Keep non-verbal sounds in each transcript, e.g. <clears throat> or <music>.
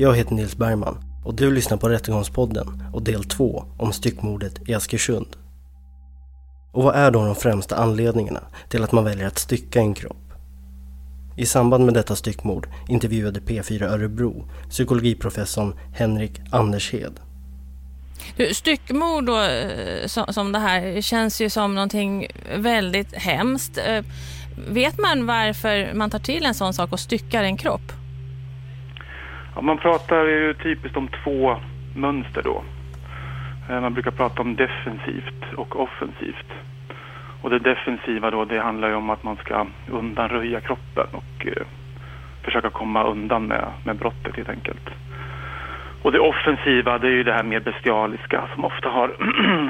Jag heter Nils Bergman och du lyssnar på Rättegångspodden och del 2 om styckmordet i Askersund. Och vad är då de främsta anledningarna till att man väljer att stycka en kropp? I samband med detta styckmord intervjuade P4 Örebro psykologiprofessorn Henrik Andershed. Styckmord då, eh, som, det här känns ju som någonting väldigt hemskt. Eh, vet man varför man tar till en sån sak och styckar en kropp? Ja, man pratar ju typiskt om två mönster då. Eh, man brukar prata om defensivt och offensivt. Och det defensiva då, det handlar ju om att man ska undanröja kroppen och eh, försöka komma undan med, med brottet helt enkelt. Och det offensiva, det är ju det här mer bestialiska som ofta har,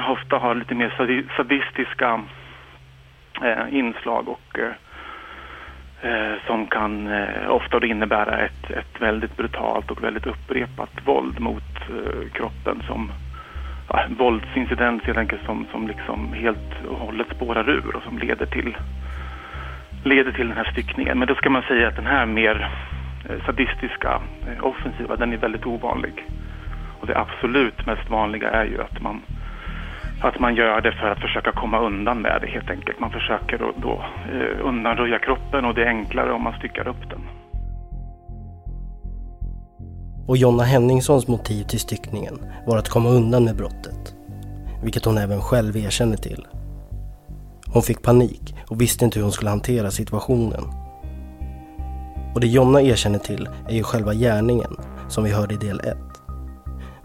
<clears throat> ofta har lite mer sadistiska eh, inslag och eh, Eh, som kan eh, ofta då innebära ett, ett väldigt brutalt och väldigt upprepat våld mot eh, kroppen som ja, en våldsincident helt enkelt som, som liksom helt och hållet spårar ur och som leder till leder till den här styckningen. Men då ska man säga att den här mer eh, sadistiska, eh, offensiva, den är väldigt ovanlig. Och det absolut mest vanliga är ju att man att man gör det för att försöka komma undan med det helt enkelt. Man försöker då, då eh, undanröja kroppen och det är enklare om man styckar upp den. Och Jonna Henningssons motiv till styckningen var att komma undan med brottet. Vilket hon även själv erkänner till. Hon fick panik och visste inte hur hon skulle hantera situationen. Och det Jonna erkänner till är ju själva gärningen, som vi hörde i del 1.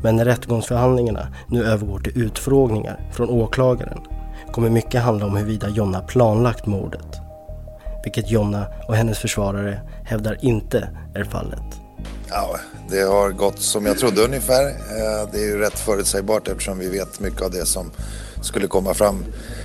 Men när rättegångsförhandlingarna nu övergår till utfrågningar från åklagaren kommer mycket handla om huruvida Jonna planlagt mordet. Vilket Jonna och hennes försvarare hävdar inte är fallet. Ja, det har gått som jag trodde ungefär. Eh, det är ju rätt förutsägbart eftersom vi vet mycket av det som skulle komma fram.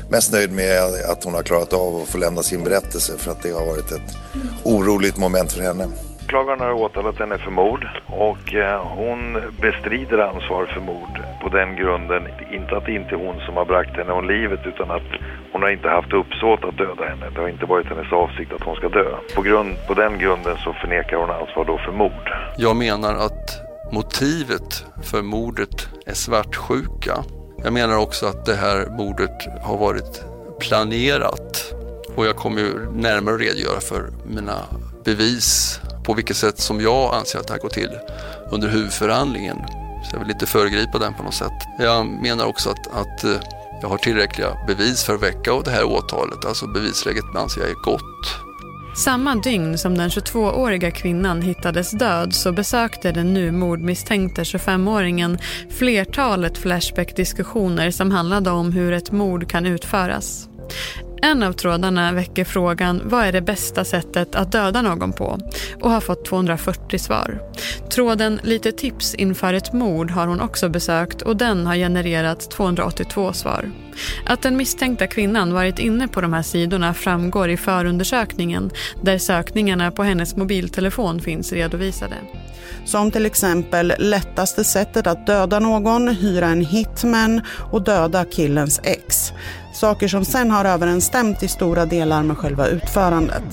Mest nöjd med att hon har klarat av att få lämna sin berättelse för att det har varit ett oroligt moment för henne. Åklagaren har åtalat henne för mord och eh, hon bestrider ansvar för mord på den grunden. Inte att det inte är hon som har bragt henne om livet utan att hon har inte haft uppsåt att döda henne. Det har inte varit hennes avsikt att hon ska dö. På, grund, på den grunden så förnekar hon ansvar då för mord. Jag menar att motivet för mordet är svartsjuka. Jag menar också att det här mordet har varit planerat och jag kommer ju närmare redogöra för mina bevis på vilket sätt som jag anser att det här går till under huvudförhandlingen. Så jag vill inte föregripa den på något sätt. Jag menar också att, att eh, jag har tillräckliga bevis för att väcka det här åtalet. Alltså bevisläget anser jag är gott. Samma dygn som den 22-åriga kvinnan hittades död så besökte den nu mordmisstänkte 25-åringen flertalet Flashback-diskussioner som handlade om hur ett mord kan utföras. En av trådarna väcker frågan vad är det bästa sättet att döda någon på och har fått 240 svar. Tråden Lite tips inför ett mord har hon också besökt och den har genererat 282 svar. Att den misstänkta kvinnan varit inne på de här sidorna framgår i förundersökningen där sökningarna på hennes mobiltelefon finns redovisade. Som till exempel lättaste sättet att döda någon, hyra en hitman och döda killens ex. Saker som sen har överensstämt i stora delar med själva utförandet.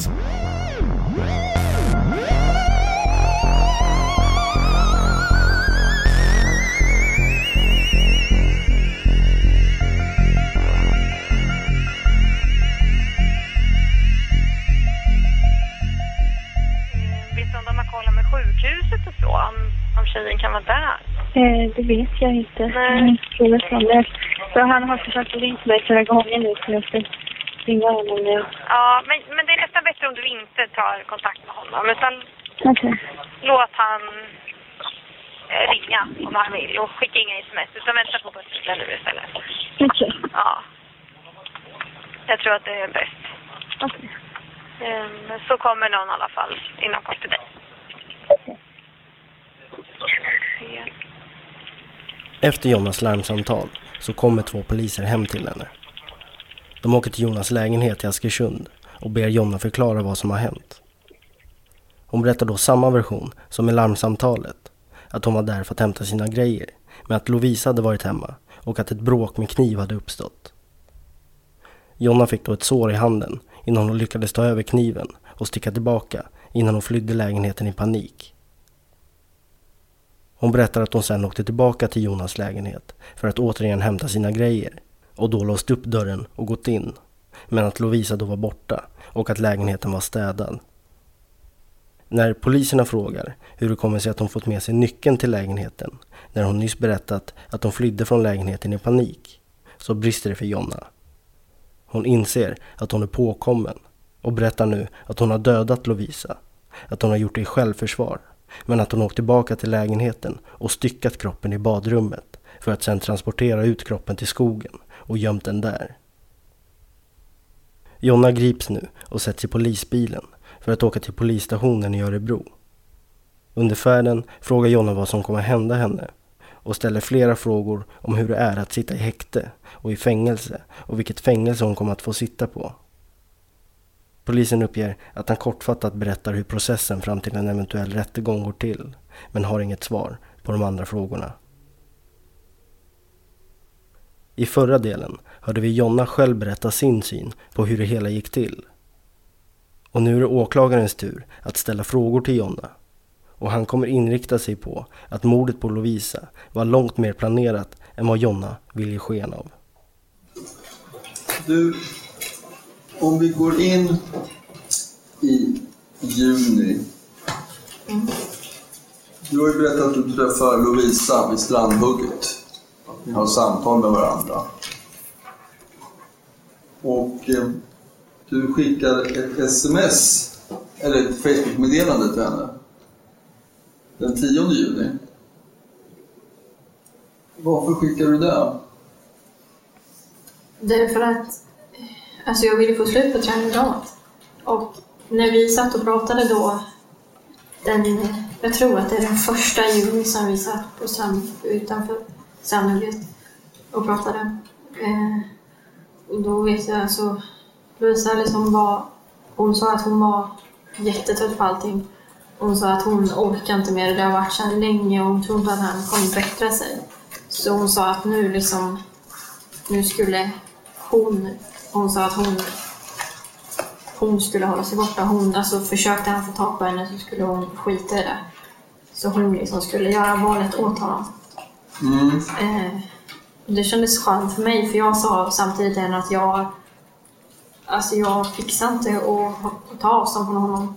Vet du om de har kollat med sjukhuset och så? Om, om tjejen kan vara där? Eh, det vet jag inte. Nej. Jag. Så han har försökt ringa mig flera gånger nu så jag ska ringa honom nu. Ja, men, men det är nästan bättre om du inte tar kontakt med honom. Utan Okej. låt han eh, ringa om han vill och skicka inga sms. Utan vänta på bussen nu istället. Okej. Ja. Jag tror att det är bäst. Okej. Ehm, så kommer någon i alla fall inom kort till dig. Efter Jonas larmsamtal så kommer två poliser hem till henne. De åker till Jonas lägenhet i Askersund och ber Jonna förklara vad som har hänt. Hon berättar då samma version som i larmsamtalet. Att hon var där för att hämta sina grejer, men att Lovisa hade varit hemma och att ett bråk med kniv hade uppstått. Jonna fick då ett sår i handen innan hon lyckades ta över kniven och sticka tillbaka innan hon flydde lägenheten i panik. Hon berättar att hon sen åkte tillbaka till Jonas lägenhet för att återigen hämta sina grejer och då låst upp dörren och gått in. Men att Lovisa då var borta och att lägenheten var städad. När poliserna frågar hur det kommer sig att hon fått med sig nyckeln till lägenheten när hon nyss berättat att hon flydde från lägenheten i panik så brister det för Jonna. Hon inser att hon är påkommen och berättar nu att hon har dödat Lovisa. Att hon har gjort det i självförsvar men att hon åkt tillbaka till lägenheten och styckat kroppen i badrummet för att sedan transportera ut kroppen till skogen och gömt den där. Jonna grips nu och sätts i polisbilen för att åka till polisstationen i Örebro. Under färden frågar Jonna vad som kommer hända henne och ställer flera frågor om hur det är att sitta i häkte och i fängelse och vilket fängelse hon kommer att få sitta på. Polisen uppger att han kortfattat berättar hur processen fram till en eventuell rättegång går till, men har inget svar på de andra frågorna. I förra delen hörde vi Jonna själv berätta sin syn på hur det hela gick till. Och nu är det åklagarens tur att ställa frågor till Jonna. Och han kommer inrikta sig på att mordet på Lovisa var långt mer planerat än vad Jonna vill ge sken av. Du, om vi går in i juni. Du har ju berättat att du träffar Lovisa vid Strandhugget. Ni har samtal med varandra. Och eh, du skickar ett sms, eller ett Facebook-meddelande till henne. Den 10 juni. Varför skickar du det? Därför att alltså jag ville få slut på triangelat. Och när vi satt och pratade då, den, jag tror att det är den första juni som vi satt på strand, utanför Strandhugget och pratade. Eh, och då vet jag alltså, Lovisa liksom var, hon sa att hon var jättetrött på allting. Hon sa att hon orkar inte mer, det har varit så länge och hon trodde att han kommer bättra sig. Så hon sa att nu liksom, nu skulle hon, hon sa att hon hon skulle hålla sig borta. Hon, alltså försökte han få tag på henne så skulle hon skita i det. Så hon liksom skulle göra valet åt honom. Mm. Eh, det kändes skönt för mig för jag sa samtidigt att jag Alltså jag fixar inte att, att ta avstånd från honom.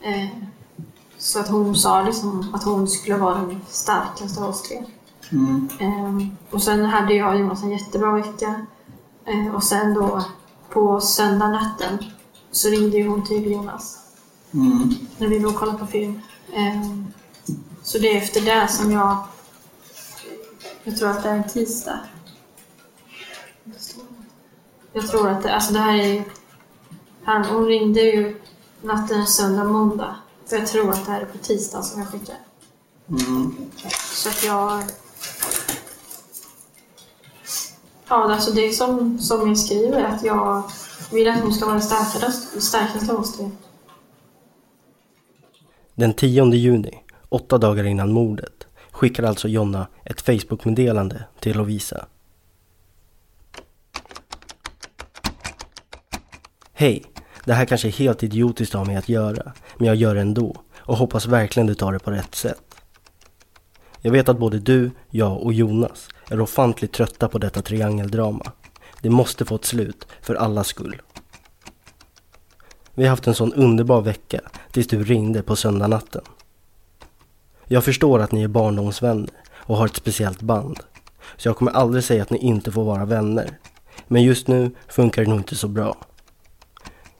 Eh, så att hon sa liksom att hon skulle vara den starkaste av oss tre. Mm. Eh, och sen hade jag och Jonas en jättebra vecka. Eh, och sen då på söndag natten så ringde ju hon till Jonas Mm. när vi låg och kollade på film. Eh, så det är efter det som jag... Jag tror att det är en tisdag. jag tror att det, alltså det här är han, hon ringde ju natten söndag, måndag. För jag tror att det här är på tisdag som jag skickar. Mm. Så att jag... Ja, alltså det är som, som jag skriver, att jag vill att hon ska vara den starkaste, starkaste av oss tre. Den 10 juni, åtta dagar innan mordet, skickar alltså Jonna ett Facebook-meddelande till Lovisa. Hej! Det här kanske är helt idiotiskt av mig att göra, men jag gör det ändå och hoppas verkligen du tar det på rätt sätt. Jag vet att både du, jag och Jonas är ofantligt trötta på detta triangeldrama. Det måste få ett slut, för allas skull. Vi har haft en sån underbar vecka tills du ringde på söndagnatten. Jag förstår att ni är barndomsvänner och har ett speciellt band. Så jag kommer aldrig säga att ni inte får vara vänner. Men just nu funkar det nog inte så bra.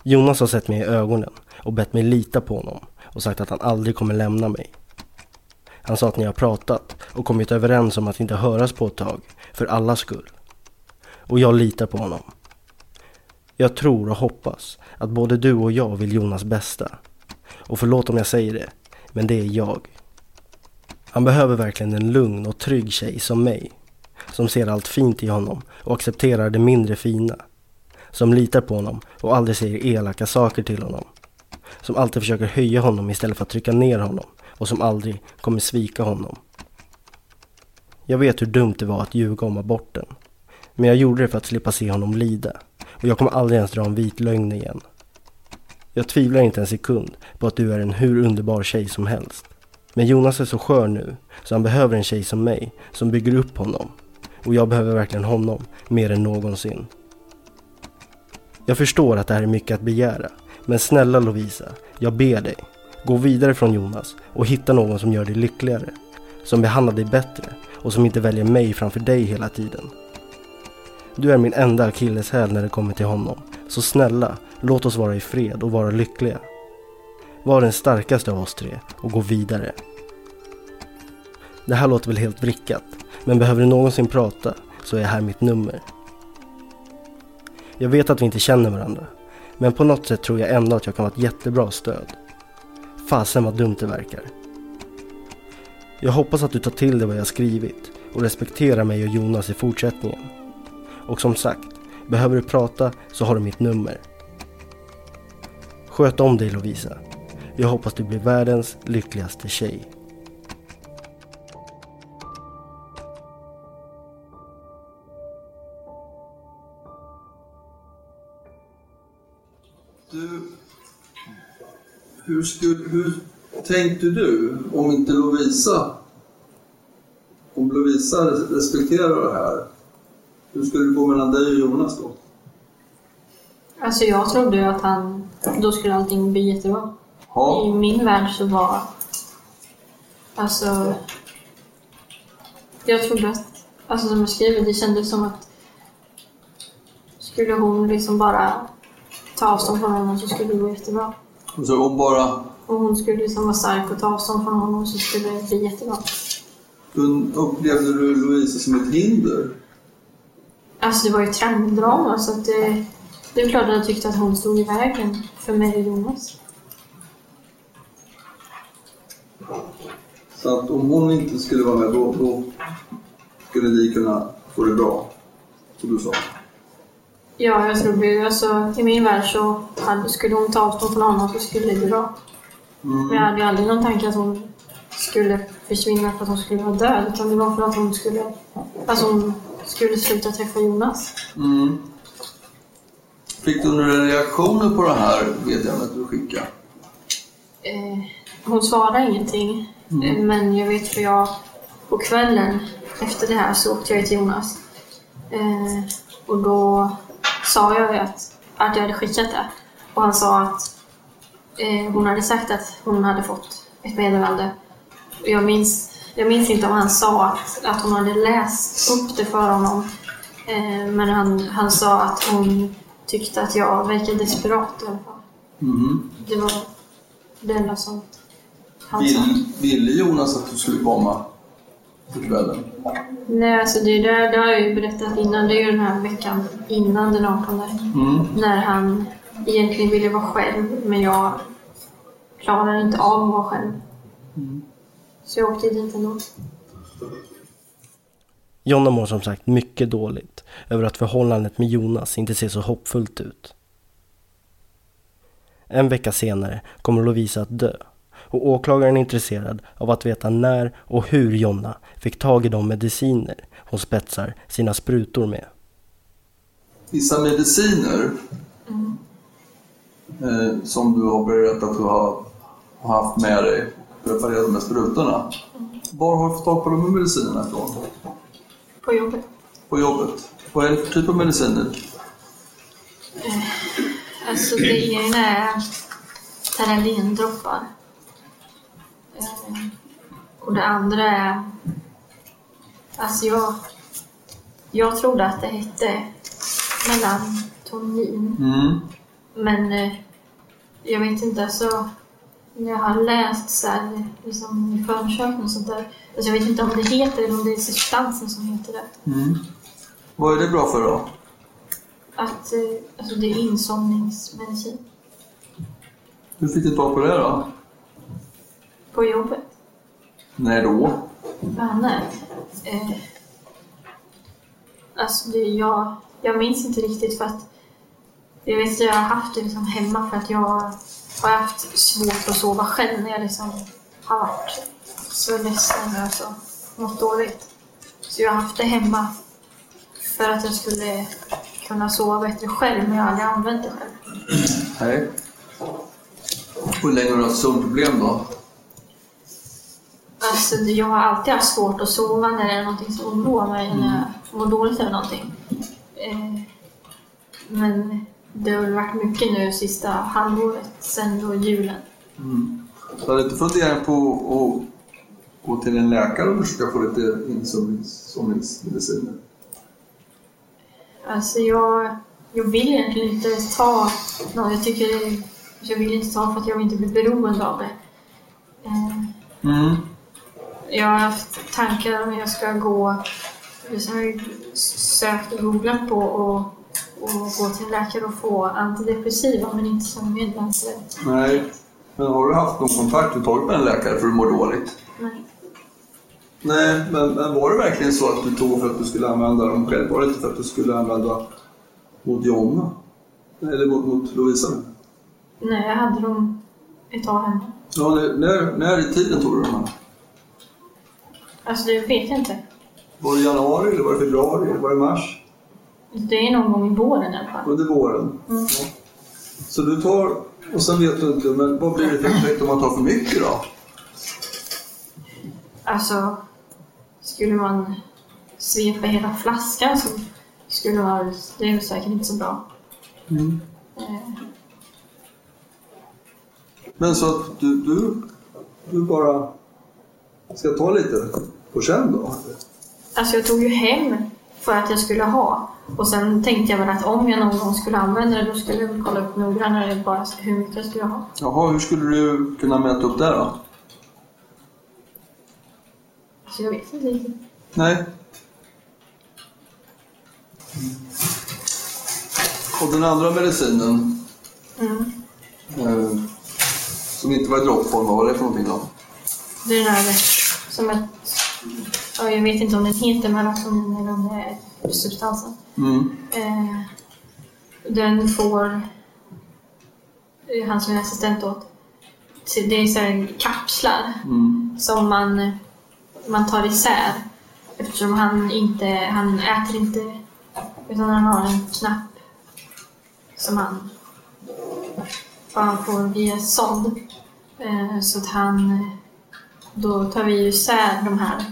Jonas har sett mig i ögonen och bett mig lita på honom och sagt att han aldrig kommer lämna mig. Han sa att ni har pratat och kommit överens om att inte höras på ett tag, för allas skull. Och jag litar på honom. Jag tror och hoppas att både du och jag vill Jonas bästa. Och förlåt om jag säger det, men det är jag. Han behöver verkligen en lugn och trygg tjej som mig. Som ser allt fint i honom och accepterar det mindre fina. Som litar på honom och aldrig säger elaka saker till honom. Som alltid försöker höja honom istället för att trycka ner honom och som aldrig kommer svika honom. Jag vet hur dumt det var att ljuga om aborten. Men jag gjorde det för att slippa se honom lida. Och jag kommer aldrig ens dra en vit lögn igen. Jag tvivlar inte en sekund på att du är en hur underbar tjej som helst. Men Jonas är så skör nu, så han behöver en tjej som mig, som bygger upp honom. Och jag behöver verkligen honom, mer än någonsin. Jag förstår att det här är mycket att begära, men snälla Lovisa, jag ber dig. Gå vidare från Jonas och hitta någon som gör dig lyckligare. Som behandlar dig bättre och som inte väljer mig framför dig hela tiden. Du är min enda akilleshäl när det kommer till honom. Så snälla, låt oss vara i fred och vara lyckliga. Var den starkaste av oss tre och gå vidare. Det här låter väl helt vrickat, men behöver du någonsin prata så är här mitt nummer. Jag vet att vi inte känner varandra, men på något sätt tror jag ändå att jag kan vara ett jättebra stöd. Fasen vad dumt det verkar. Jag hoppas att du tar till dig vad jag skrivit och respekterar mig och Jonas i fortsättningen. Och som sagt, behöver du prata så har du mitt nummer. Sköt om dig Lovisa. Jag hoppas du blir världens lyckligaste tjej. Hur, skulle, hur tänkte du om inte Lovisa, om Lovisa respekterar det här, hur skulle det gå mellan dig och Jonas då? Alltså jag trodde att han, då skulle allting bli jättebra. Ja. I min värld så var, alltså, jag trodde att, alltså som jag skriver, det kändes som att skulle hon liksom bara ta avstånd från honom så skulle det gå jättebra. Så hon bara, Och hon skulle liksom vara stark och ta avstånd från honom så skulle det bli jättebra. hon- upplevde du Lovisa som ett hinder? Alltså det var ju triangeldrama så att det, det är klart att jag tyckte att hon stod i vägen för mig och Jonas. Så att om hon inte skulle vara med då, då skulle ni kunna få det bra, som du sa. Ja, jag tror det. Alltså, I min värld så hade, skulle hon ta avstånd från honom så skulle det bra. Mm. Men jag hade ju aldrig någon tanke att hon skulle försvinna för att hon skulle vara död. Utan det var för att hon skulle, alltså hon skulle sluta träffa Jonas. Mm. Fick du några reaktioner på det här meddelandet du skickade? Eh, hon svarade ingenting. Mm. Eh, Men jag vet för jag på kvällen efter det här så åkte jag till Jonas. Eh, och då sa jag att, att jag hade skickat det. Och han sa att eh, hon hade sagt att hon hade fått ett meddelande. Jag minns, jag minns inte om han sa att, att hon hade läst upp det för honom. Eh, men han, han sa att hon tyckte att jag verkade desperat i alla fall. Mm. Det var det enda som han sa. Vill, ville Jonas att du skulle komma? Kvällen? Nej, alltså det, det, det har jag ju berättat innan. Det är ju den här veckan innan den 18. Mm. När han egentligen ville vara själv, men jag klarade inte av att vara själv. Mm. Så jag åkte dit ändå. Jonna mår som sagt mycket dåligt över att förhållandet med Jonas inte ser så hoppfullt ut. En vecka senare kommer Lovisa att dö och åklagaren är intresserad av att veta när och hur Jonna fick tag i de mediciner hon spetsar sina sprutor med. Vissa mediciner Mm. eh, som du har berättat att du har, har haft med dig preparerade med sprutorna. Var har du fått tag på de här medicinerna ifrån? På jobbet. På jobbet? Vad är det för typ av mediciner? Eh, Alltså det ena är Terralindroppar. Och det andra är... Alltså jag... Jag trodde att det hette Melatonin. Mm. Men eh, jag vet inte, alltså... Jag har läst så här, liksom i förundersökningen och sånt där. Alltså jag vet inte om det heter eller om det är substansen som heter det. Mm. Vad är det bra för då? Att, eh, alltså det är insomningsmedicin Hur fick du tag på det då? På jobbet. När då? Nej. Eh, alltså det, jag, jag minns inte riktigt för att jag vet att jag har haft det liksom hemma för att jag har haft svårt att sova själv när jag liksom har varit så ledsen och alltså, mått dåligt. Så jag har haft det hemma för att jag skulle kunna sova bättre själv men jag har aldrig använt det själv. Nej. Hur länge har du haft sömnproblem då? Alltså, jag har alltid haft svårt att sova när det är någonting som oroar mig, när jag mår dåligt eller någonting. Eh, men det har väl varit mycket nu sista halvåret, sen då julen. Mm. Du hade inte funderat på att gå till en läkare och försöka få lite insomningsmediciner? Alltså jag, jag vill egentligen inte ta något. Jag tycker jag vill inte ta för att jag vill inte bli beroende av det. Eh, Mm. Jag har haft tankar om jag ska gå, jag har sökt och googlat på och, och gå till en läkare och få antidepressiva men inte som medmänsklig. Nej. Men har du haft någon kontakt och tagit med en läkare för att du mår dåligt? Nej. Nej, men, men var det verkligen så att du tog för att du skulle använda dem själv? Var det inte för att du skulle använda mot Jonna? Eller mot, mot Lovisa? Nej, jag hade dem ett tag hemma. Ja, när, när, när i tiden tog du dem här? Alltså det vet jag inte. Var det januari, eller var det februari, eller var det mars? Det är någon gång i våren i alla fall. Under våren? Mm. Så du tar, och sen vet du inte, men vad blir det för effekt om man tar för mycket då? Alltså, skulle man svepa hela flaskan så skulle man, det är säkert inte så bra. Mm. Eh, Men så att du, du, du bara ska ta lite på känn då? Alltså jag tog ju hem för att jag skulle ha. Och sen tänkte jag väl att om jag någon gång skulle använda det då skulle jag väl kolla upp noggrannare bara hur mycket jag skulle ha. Jaha, hur skulle du kunna mäta upp det då? Så jag vet inte riktigt. Nej. Och den andra medicinen, Mm. eh, som inte var i droppform, vad var det för någonting då? Det är den här som ett... Ja, jag vet inte om den heter melatonin eller om det är substansen. Mm. Eh, den får eh, han som är assistent åt. Det är så här kapslar Mm. som man, man tar isär. Eftersom han inte, han äter inte utan han har en knapp som han, han får via sond. Eh, så att han, då tar vi isär de här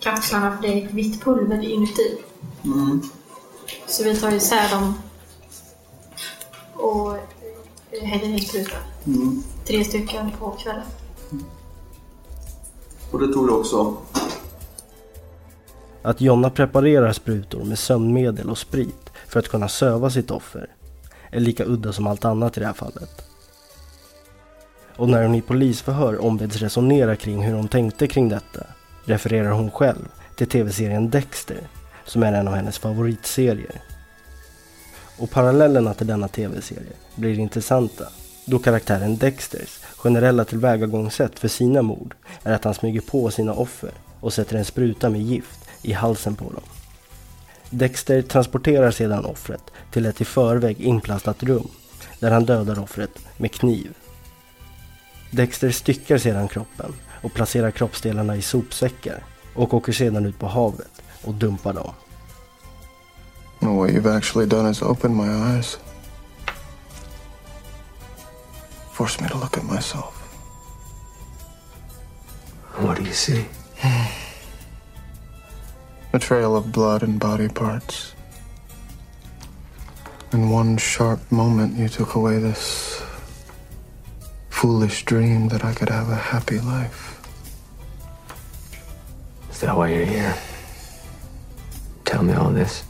kapslarna för det är ett vitt pulver inuti. Mm. Så vi tar isär dem och eh, häller i spruta. Mm. Tre stycken på kvällen. Och det tog du också? Att Jonna preparerar sprutor med sömnmedel och sprit för att kunna söva sitt offer är lika udda som allt annat i det här fallet. Och när hon i polisförhör ombeds resonera kring hur hon tänkte kring detta refererar hon själv till tv-serien Dexter som är en av hennes favoritserier. Och parallellerna till denna tv-serie blir intressanta då karaktären Dexters generella tillvägagångssätt för sina mord är att han smyger på sina offer och sätter en spruta med gift i halsen på dem. Dexter transporterar sedan offret till ett i förväg inplastat rum där han dödar offret med kniv. Dexter styckar sedan kroppen och placerar kroppsdelarna i sopsäckar och åker sedan ut på havet och dumpar dem. No, what you've actually done is open my eyes. Force me to look at myself. What do you see? <sighs> A trail of blood and body parts. In one sharp moment, you took away this foolish dream that I could have a happy life. Is that why you're here? Tell me all this.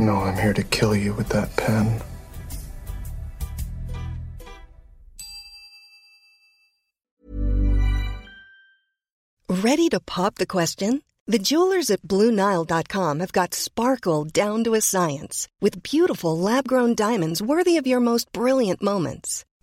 No, I'm here to kill you with that pen. Ready to pop the question? The jewelers at BlueNile.com have got sparkle down to a science with beautiful lab grown diamonds worthy of your most brilliant moments.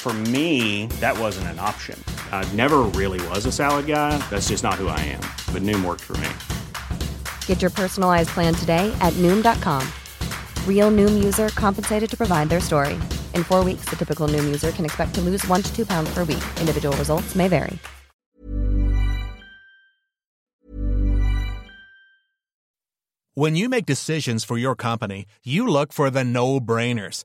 For me, that wasn't an option. I never really was a salad guy. That's just not who I am. But Noom worked for me. Get your personalized plan today at Noom.com. Real Noom user compensated to provide their story. In four weeks, the typical Noom user can expect to lose one to two pounds per week. Individual results may vary. When you make decisions for your company, you look for the no brainers.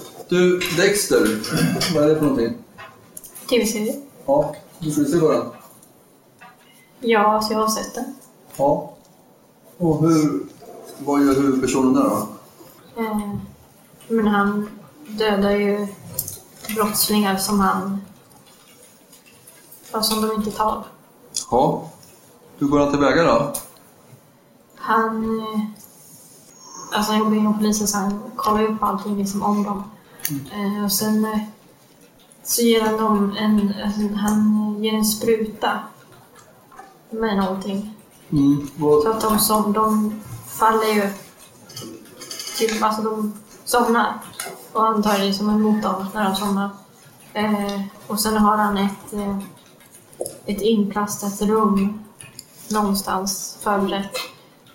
Du, Dexter, vad är det för någonting? Tv-serie? Ja, du skulle se på den? Ja, så jag har sett den. Ja. Och hur, vad gör huvudpersonen där då? Eh, men han dödar ju brottslingar som han... Som de inte tar. Ja. Hur går han tillväga då? Han... eh, Alltså han går in på polisen så han kollar upp allting liksom om dem. Eh, och sen eh, så ger han dem en... Alltså, han ger en spruta med någonting. Mm. Vad, Så att de som... De faller ju... Typ, alltså de somnar. Och han tar det som emot dem när de somnar. Eh, och sen har han ett, eh, ett inplastat rum någonstans förberett.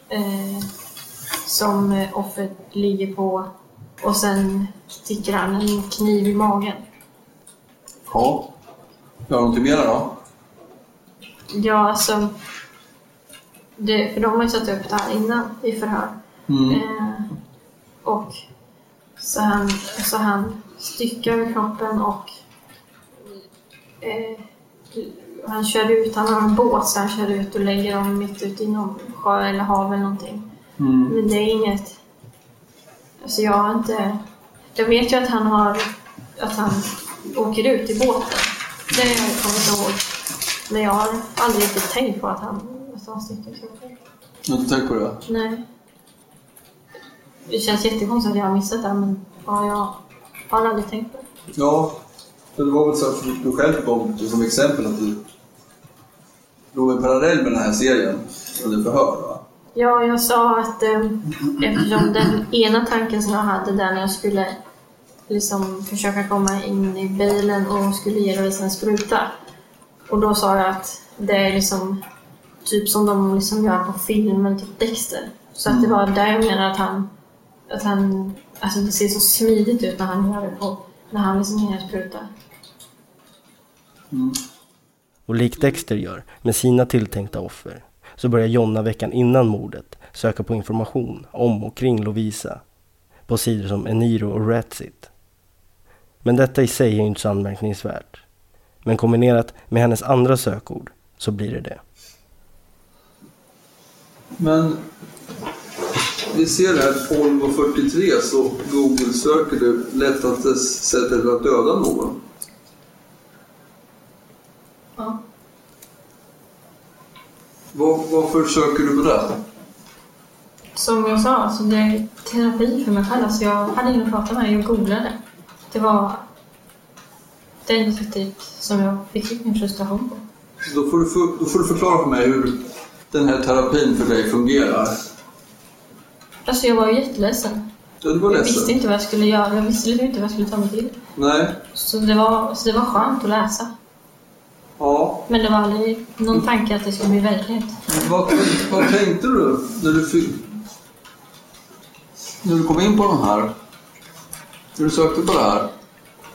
Eh, som offret ligger på. Och sen sticker han en kniv i magen. ja. Gör någonting mer då? Ja, alltså... det, för de har ju satt upp det här innan i förhör. Mm. Eh, och så han, så han styckar kroppen och eh, han kör ut, han har en båt så han kör ut och lägger dem mitt ute i någon sjö eller hav eller någonting. Mm. Men det är inget... Alltså jag har inte... Jag vet ju att han har... Att han åker ut i båten. Det har jag kommit ihåg. Men jag har aldrig riktigt tänkt på att han, att han kroppen. Jag har inte tänkt på det. Nej. Det känns jättekonstigt att jag har missat det, men ja, jag har aldrig tänkt på det. Ja, det var väl så att du själv kom till som exempel att du drog en parallell med den här serien under förhör va? Ja, jag sa att eh, eftersom den ena tanken som jag hade där när jag skulle liksom försöka komma in i bilen och skulle ge Louise en spruta. Och då sa jag att det är liksom typ som de liksom gör på filmen, typ Dexter. Så att det var där jag menar att han, att han, alltså det ser så smidigt ut när han gör det på, när han liksom ger en spruta. Och likt Dexter gör med sina tilltänkta offer så börjar Jonna veckan innan mordet söka på information om och kring Lovisa på sidor som Eniro och Ratsit. Men detta i sig är inte så anmärkningsvärt. Men kombinerat med hennes andra sökord så blir det det. Men vi ser här 12.43 så Google söker du lättaste sättet att döda någon. Ja. Var, varför söker du på det? Som jag sa, alltså det är terapi för mig själv. Alltså jag hade ingen att prata med, jag googlade. Det var det sättet som jag fick ut min frustration på. Då får, du för, då får du förklara för mig hur den här terapin för dig fungerar. Alltså jag var ju jätteledsen. Ja, du var Jag ledsen. visste inte vad jag skulle göra. Jag visste liksom inte vad jag skulle ta mig till. Nej. Så det var, så det var skönt att läsa. Ja. Men det var aldrig någon tanke att det skulle bli verklighet. Vad, vad tänkte du när du, fick, när du kom in på den här? När du sökte på det här?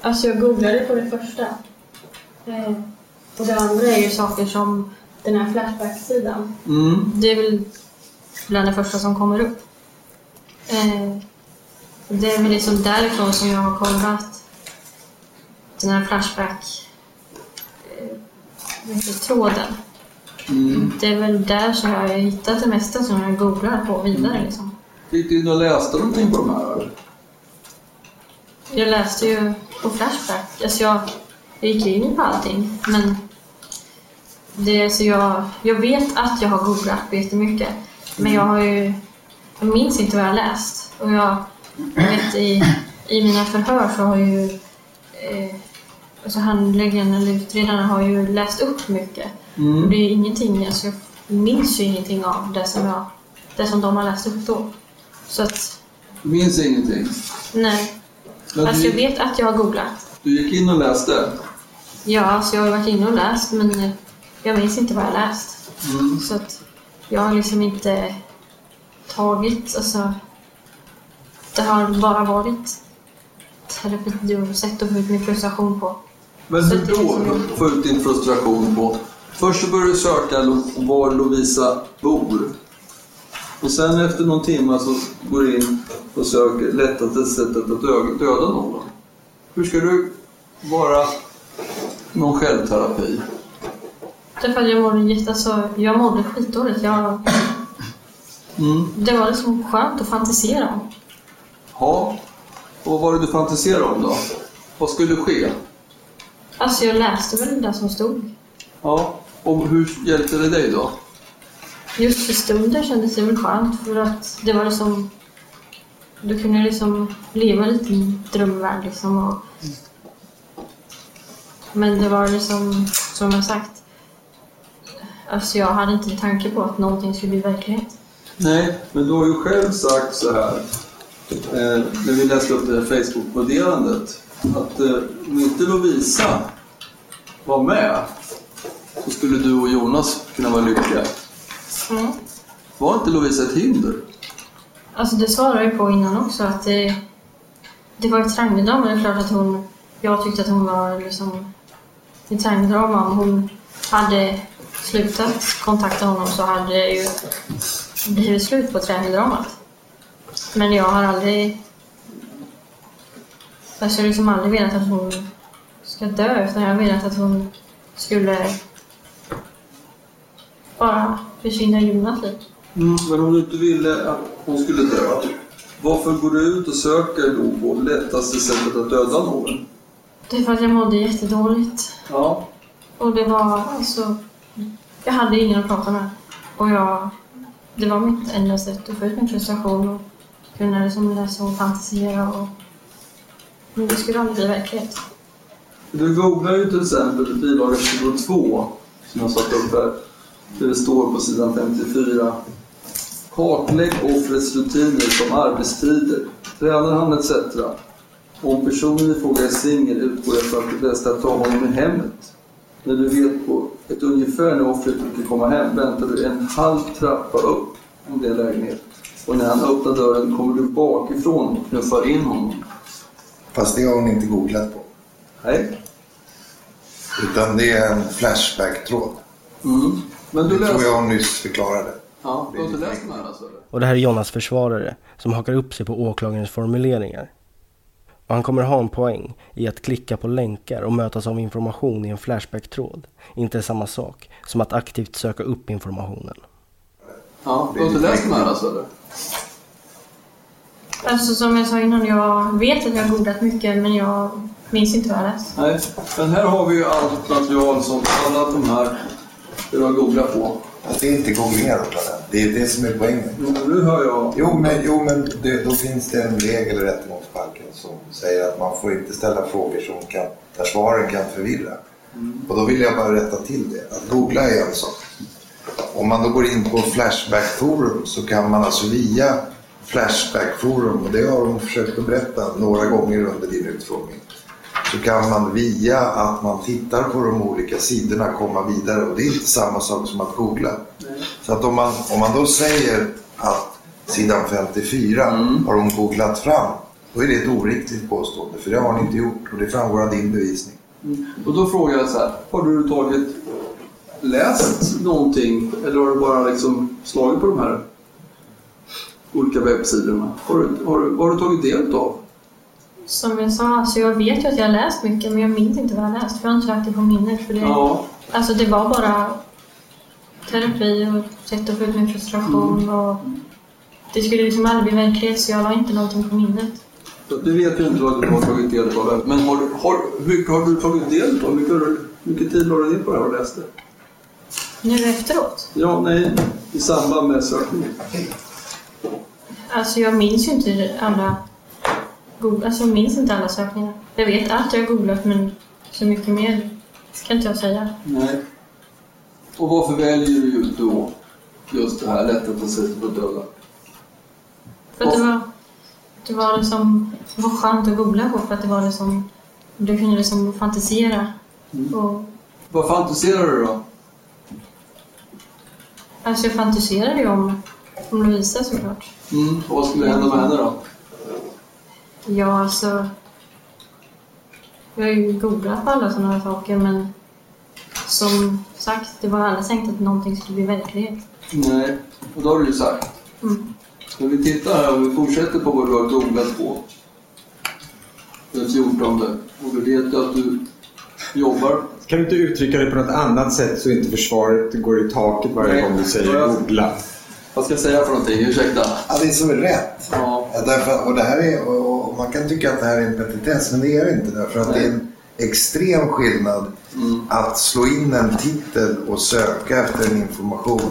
Alltså jag googlade på det första. Eh, och det andra är ju saker som den här Flashback-sidan. Mm. Det är väl bland det första som kommer upp. Eh, det är väl liksom därifrån som jag har kollat den här Flashback eh, vad heter det, tråden. Mm. Det är väl där jag har hittat det mesta som jag googlar på vidare. Liksom. Gick in och läste någonting på de här? eller? Jag läste ju på Flashback. Alltså jag, jag gick in på allting. Men det, så jag, jag vet att jag har googlat på jättemycket. Men jag har ju... Jag minns inte vad jag har läst. Och jag, jag vet i, i mina förhör så har ju... Eh, alltså handläggaren eller utredarna har ju läst upp mycket. Mm. Och det är ingenting, alltså jag minns ju ingenting av det som, jag, det som de har läst upp då. Så att, Du minns ingenting? nej. Men Alltså du, jag vet att jag har googlat. du gick in och läste? Ja, alltså jag har varit inne och läst men jag minns inte vad jag läst. Mm. Så att jag har liksom inte tagit, alltså det har bara varit terapi och sätt att få ut min frustration på. Men hur då få ut din frustration på? Först så börjar du söka var Lovisa bor. Och sen efter någon timme så går du in och söker lättaste sättet att dö- döda någon. Hur ska du vara någon självterapi? Därför att jag mådde jätte, alltså, jag mådde skitdåligt. Jag, Mm. det var liksom skönt att fantisera om. Ja. Och vad var det du fantiserade om då? Vad skulle ske? Alltså jag läste väl det som stod. Ja. Och hur hjälpte det dig då? Just för stunden kändes det väl skönt för att det var liksom... Du kunde liksom leva lite i drömvärld liksom och... Men det var liksom, som jag sagt... Alltså jag hade inte en tanke på att någonting skulle bli verklighet. Nej, men du har ju själv sagt så här, eh, när vi läste upp det här Facebook-meddelandet, att eh, om inte Lovisa var med så skulle du och Jonas kunna vara lyckliga. Mm. Var inte Lovisa ett hinder? Alltså det svarade jag på innan också att det... Det var ett trangdrama, det är klart att hon... Jag tyckte att hon var liksom... Ett trangdrama om hon hade slutat kontakta honom så hade det ju blivit slut på triangeldramat. Men jag har aldrig... Alltså jag har liksom aldrig velat att hon ska dö utan jag har velat att hon skulle bara försvinna i Jonas liv. Mm, men om du inte ville att hon skulle dö, varför går du ut och söker då på lättaste sättet att döda någon? Det är för att jag mådde jättedåligt. Ja. Och det var alltså... Jag hade ingen att prata med. Och jag... Det var mitt enda sätt att få ut min frustration och kunna liksom läsa och fantisera och... Men det skulle aldrig bli verklighet. Du googlar ju till exempel bilaga 22 som jag satt upp här. Där det står på sidan 54. Kartlägg offrets rutiner som arbetstider. Tränar han etc. Om personen i fråga är singel utgår jag från att det bästa är att ta honom i hemmet. När du vet på ett ungefär när offret brukar komma hem väntar du en halv trappa upp om det är lägenhet. Och när han öppnar dörren kommer du bakifrån och knuffar in honom. Fast det har hon inte googlat på. Nej. Utan det är en Flashback-tråd. Mm. Men du det tror läser... jag hon nyss förklarade. Ja, du har inte läst den här alltså? Och det här är Jonas försvarare som hakar upp sig på åklagarens formuleringar. Och han kommer ha en poäng i att klicka på länkar och mötas av information i en Flashback-tråd. Inte är samma sak som att aktivt söka upp informationen. Ja, du har inte läst den här alltså? Eller? Alltså som jag sa innan, jag vet att jag har googlat mycket men jag minns inte vad jag läst. Nej, men här har vi ju allt material som alla de här du har googlat på. Fast det är inte googlingar på det. Det är det som är poängen. Jo, nu hör jag... Jo, men, jo, men det, då finns det en regel i rättegångsbalken som säger att man får inte ställa frågor som kan, där svaren kan förvirra. Och då vill jag bara rätta till det. Att googla är en sak. Om man då går in på Flashback Forum så kan man alltså via Flashback Forum, och det har de försökt att berätta några gånger under din utfrågning, så kan man via att man tittar på de olika sidorna komma vidare och det är inte samma sak som att googla. Så att om man, om man då säger att sidan 54 har hon googlat fram, då är det ett oriktigt påstående för det har hon inte gjort och det framgår av din bevisning. Mm. Och då frågar jag så här, har du överhuvudtaget läst någonting eller har du bara liksom slagit på de här olika webbsidorna? Har du, har du, har du tagit del av? Som jag sa, alltså jag vet ju att jag har läst mycket men jag minns inte vad jag har läst för jag har inte lagt det på minnet. För det, Ja. Alltså det var bara terapi och sätt att få ut min frustration och det skulle liksom aldrig bli verklighet så jag la inte någonting på minnet. Du vet ju inte vad du har tagit del av. Men har, har, hur mycket har du tagit del av? Mycket, har mycket tid la du ner på det här och läste? Nu efteråt? Ja, nej, i samband med sökningen. Alltså jag minns ju inte alla alltså jag minns inte alla sökningar. Jag vet att jag har googlat men så mycket mer kan inte jag säga. Nej. Och varför väljer du då just det här sättet att döda? För att det var, det var liksom, det var skönt att googla på för att det var liksom, du kunde liksom fantisera. Och, Vad fantiserar du då? alltså jag fantiserade ju om, om Lovisa såklart. Mm. Och vad skulle hända med henne då? Ja, alltså. Jag har ju googlat på alla sådana här saker men som sagt, det var aldrig tänkt att någonting skulle bli verklighet. Nej, och då har du ju sagt. Mm. Men vi tittar här och vi fortsätter på vad du har googlat på. Den 14. Och vi vet ju att du jobbar. Kan du inte uttrycka det på något annat sätt så inte försvaret går i taket varje Nej. gång du säger googla? Vad ska jag säga för någonting? Ursäkta. Ja, det som är rätt. Ja. därför, och det här är, och, man kan tycka att det här är en petitess, men det är det inte. Därför att det är en extrem skillnad att slå in en titel och söka efter en information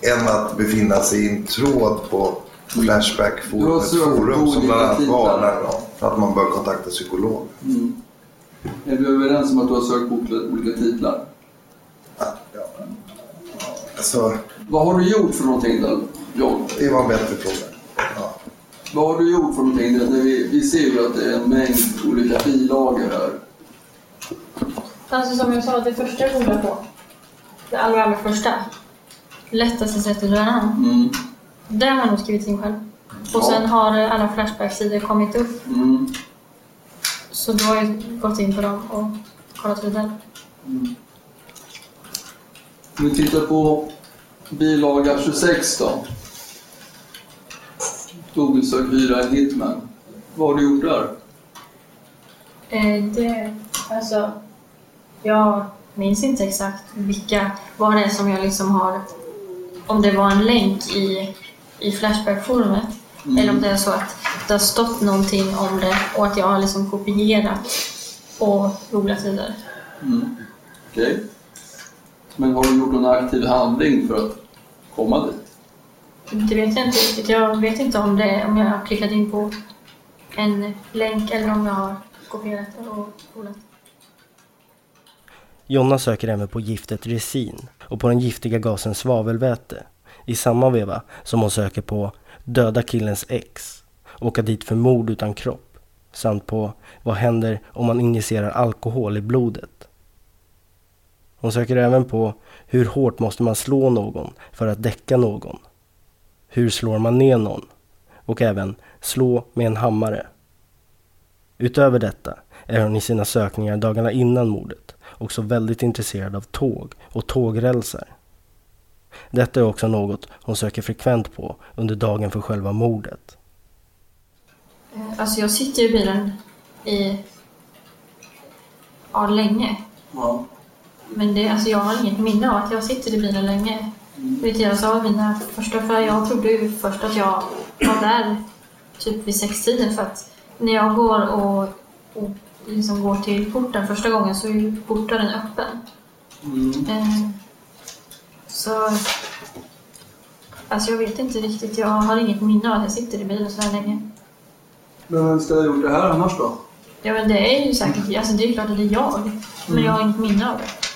än att befinna sig i en tråd på Flashback Du har forum, forum som bland annat varnar för att man bör kontakta psykolog. Mm. Är vi överens om att du har sökt på olika titlar? Alltså, Vad har du gjort för någonting då, John? det var en bättre fråga. Vad har du gjort för någonting? När vi, vi ser ju att det är en mängd olika bilagor här. Alltså som jag sa, det första jag googlade på. Det allra, allra första. Lättaste sättet att döda honom. Mm. Det har jag nog skrivit in själv. Och sen har alla Flashback-sidor kommit upp. Mm. Så då har jag gått in på dem och kollat vidare. Om vi tittar på bilaga 26 då. Obesök hyra en hitman. Vad har du gjort där? Eh, det, alltså, jag minns inte exakt vilka, vad det är som jag liksom har, om det var en länk i, i Flashback-forumet Mm. eller om det är så att det har stått någonting om det och att jag har liksom kopierat och googlat vidare. Mm. Okej. Men har du gjort någon aktiv handling för att komma dit? Det vet jag inte riktigt. Jag vet inte om, det, om jag har klickat in på en länk eller om jag har kopierat och googlat. Jonna söker även på giftet resin och på den giftiga gasen svavelväte i samma veva som hon söker på döda killens ex, åka dit för mord utan kropp samt på vad händer om man injicerar alkohol i blodet. Hon söker även på hur hårt måste man slå någon för att däcka någon? Hur slår man ner någon? Och även slå med en hammare. Utöver detta är hon i sina sökningar dagarna innan mordet också väldigt intresserad av tåg och tågrälsar. Detta är också något hon söker frekvent på under dagen för själva mordet. Alltså jag sitter i bilen i ja, länge. Ja. Men det, alltså jag har inget minne av att jag sitter i bilen länge. Vet jag sa mina första, för jag trodde ju först att jag var där typ vid sextiden för att när jag går och, och liksom går till porten första gången så är ju porten öppen. Eh, så alltså jag vet inte riktigt, jag har inget minne av att jag sitter i bilen så här länge. Men vem ska ha gjort det här annars då? Ja men det är ju säkert, alltså det är klart att det är jag. Men jag har inget minne av det.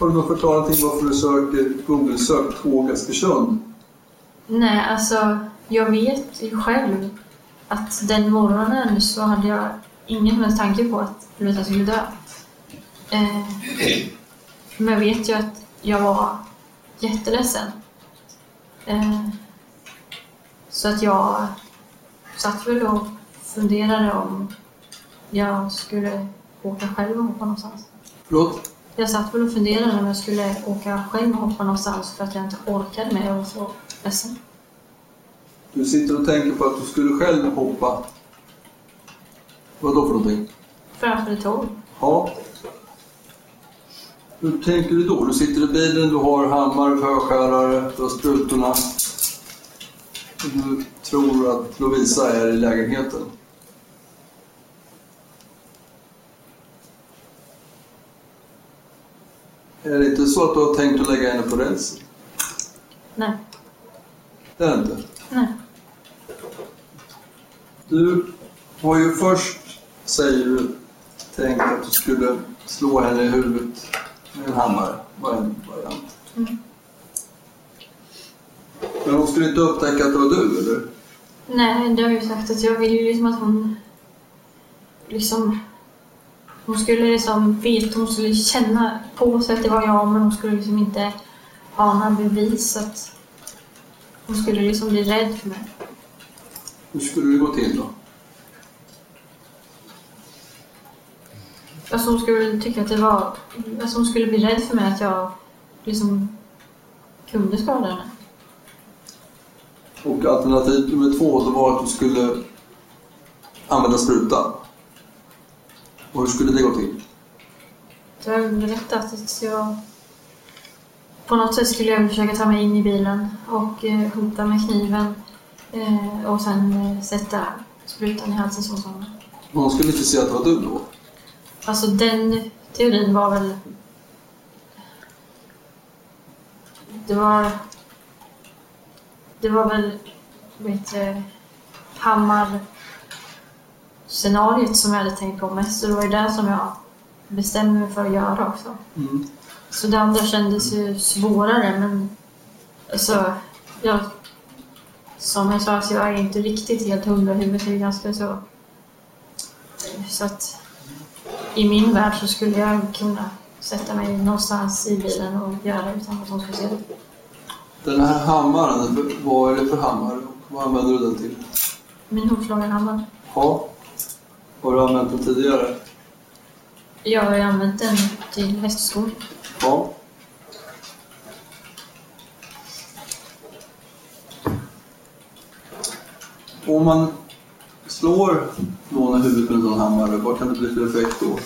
Har du någon förklaring till varför du söker Google-sök tåg Askersund? Nej, alltså jag vet ju själv att den morgonen så hade jag ingen som helst tanke på att Ulrika skulle dö. Eh, men jag vet ju att jag var jätteledsen. Eh, så att jag satt väl och funderade om jag skulle åka själv och hoppa någonstans. Förlåt? Jag satt väl och funderade om jag skulle åka själv och hoppa någonstans för att jag inte orkade med. Jag var så ledsen. Du sitter och tänker på att du skulle själv hoppa. Vad då för någonting? Framför ett tåg. Ja. Hur tänker du då? Du sitter i bilen, du har hammare, förskärare, du har sprutorna. Du tror att Lovisa är i lägenheten. Är det inte så att du har tänkt att lägga henne på rälsen? Nej. Det är inte. Nej. Du har ju först, säger du, tänkt att du skulle slå henne i huvudet med en hammare. var en variant. Mm. Men hon skulle inte upptäcka att det var du, eller? Nej, det har jag ju sagt att jag vill ju liksom att hon liksom hon skulle liksom veta, hon skulle känna på sig att det var jag men hon skulle liksom inte ha några bevis att hon skulle liksom bli rädd för mig. Hur skulle det gå till då? Alltså hon skulle tycka att det var, alltså hon skulle bli rädd för mig att jag liksom kunde skada henne. Och alternativ nummer två då var att du skulle använda spruta. Och hur skulle det gå till? Så jag har berättat att jag på något sätt skulle jag försöka ta mig in i bilen och eh, hota med kniven eh, och sen eh, sätta sprutan i halsen som sån. Men hon skulle inte se att det var du då? Alltså den teorin var väl... Det var... Det var väl, vet du, Hammar scenariet som jag hade tänkt på mest. Så det var ju det som jag bestämde mig för att göra också. Mm. Så det andra kändes ju svårare men alltså, jag, som jag sa så jag är inte riktigt helt hundra huvudet. Det är ganska så. Så att i min värld så skulle jag kunna sätta mig någonstans i bilen och göra det utan att hon skulle se det. Den här hammaren, vad är det för hammare och vad använder du den till? Min hovslagarhammare. Ja. Har du använt den tidigare? Jag har använt den till hästskor. Ja. Om man slår någon i huvudet med en sån hammare, vad kan det bli för effekt då?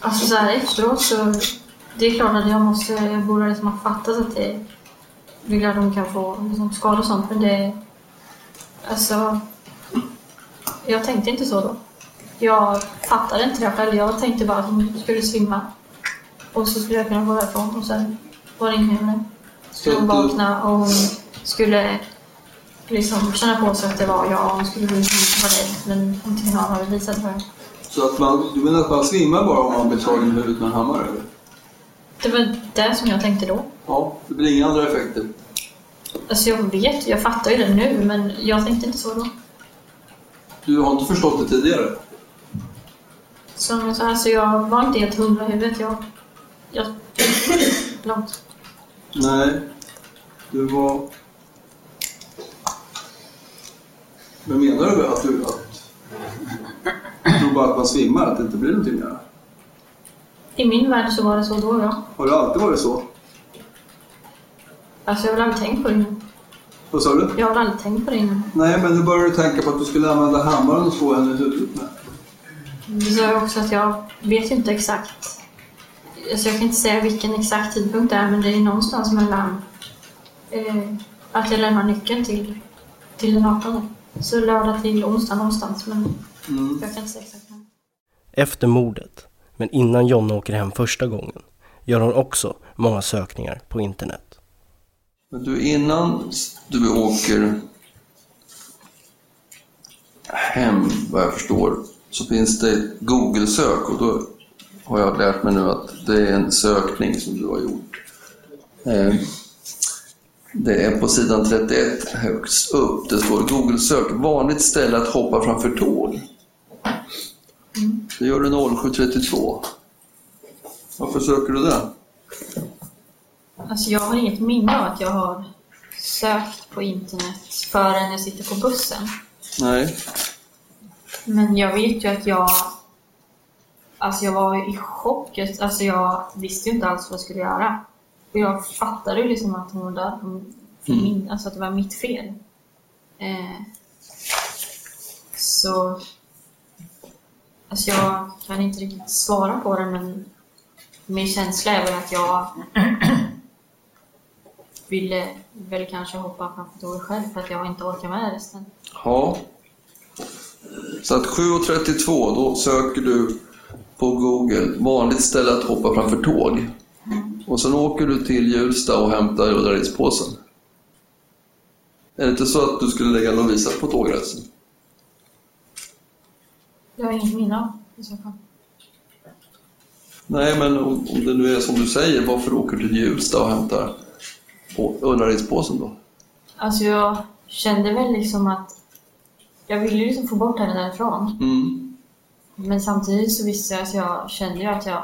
Alltså så här efteråt så... Det är klart att jag måste... Jag borde liksom ha fattat att det... Det är att de kan få liksom skador och sånt men det... Alltså... Jag tänkte inte så då. Jag fattade inte det själv. Jag tänkte bara att hon skulle svimma. Och så skulle jag kunna gå därifrån och sen var det med det. Skulle hon vakna och hon skulle liksom känna på sig att det var jag och hon skulle bli dig. Men inte någon hade visat för. Så att man, du menar att man svimmar bara om man blir slagen i huvudet med en hammare? Eller? Det var det som jag tänkte då. Ja, det blir inga andra effekter. Alltså jag vet, jag fattar ju det nu men jag tänkte inte så då. Du har inte förstått det tidigare? Som jag sa, alltså jag var inte helt hundra i huvudet. Jag... jag långt. Nej, du var... Men menar du att du att... Du tror bara att man svimmar, att det inte blir någonting mer? I min värld så var det så då ja. Har det alltid varit så? Alltså jag har väl aldrig tänkt på det. Vad sa du? Jag har aldrig tänkt på det innan. Nej, men nu börjar du tänka på att du skulle använda hammaren och slå henne i huvudet med. Du sa också att jag vet ju inte exakt. Alltså jag kan inte säga vilken exakt tidpunkt det är men det är någonstans mellan eh, att jag lämnar nyckeln till, till den 18. Så lördag till onsdag någonstans men Mm. jag kan inte säga exakt. när. Efter mordet, men innan Jonna åker hem första gången, gör hon också många sökningar på internet. Men du, innan du åker hem, vad jag förstår, så finns det ett Google-sök och då har jag lärt mig nu att det är en sökning som du har gjort. Eh, Det är på sidan 31 högst upp. Det står Google-sök, vanligt ställe att hoppa framför tåg. Det gör du 0732. Varför söker du det? Alltså jag har inget minne av att jag har sökt på internet förrän jag sitter på bussen. Nej. Men jag vet ju att jag... Alltså jag var i chock. Alltså jag visste ju inte alls vad jag skulle göra. Och jag fattade ju liksom att hon var död. Mm. alltså att det var mitt fel. Eh, så... Alltså jag kan inte riktigt svara på det men min känsla är väl att jag ville väl kanske hoppa framför tåget själv för att jag inte orkar med resten. Ja. Så att 7.32, då söker du på Google vanligt ställe att hoppa framför tåg. Och sen åker du till Hjulsta och hämtar Ullaredspåsen. Är det inte så att du skulle lägga Lovisa på tågrälsen? Jag har inget minne av i så fall. Nej, men om, om det nu är som du säger, varför åker du till Hjulsta och hämtar på Ullaredspåsen då? Alltså jag kände väl liksom att jag ville ju liksom få bort henne därifrån. Mm. Men samtidigt så visste jag att jag kände ju att jag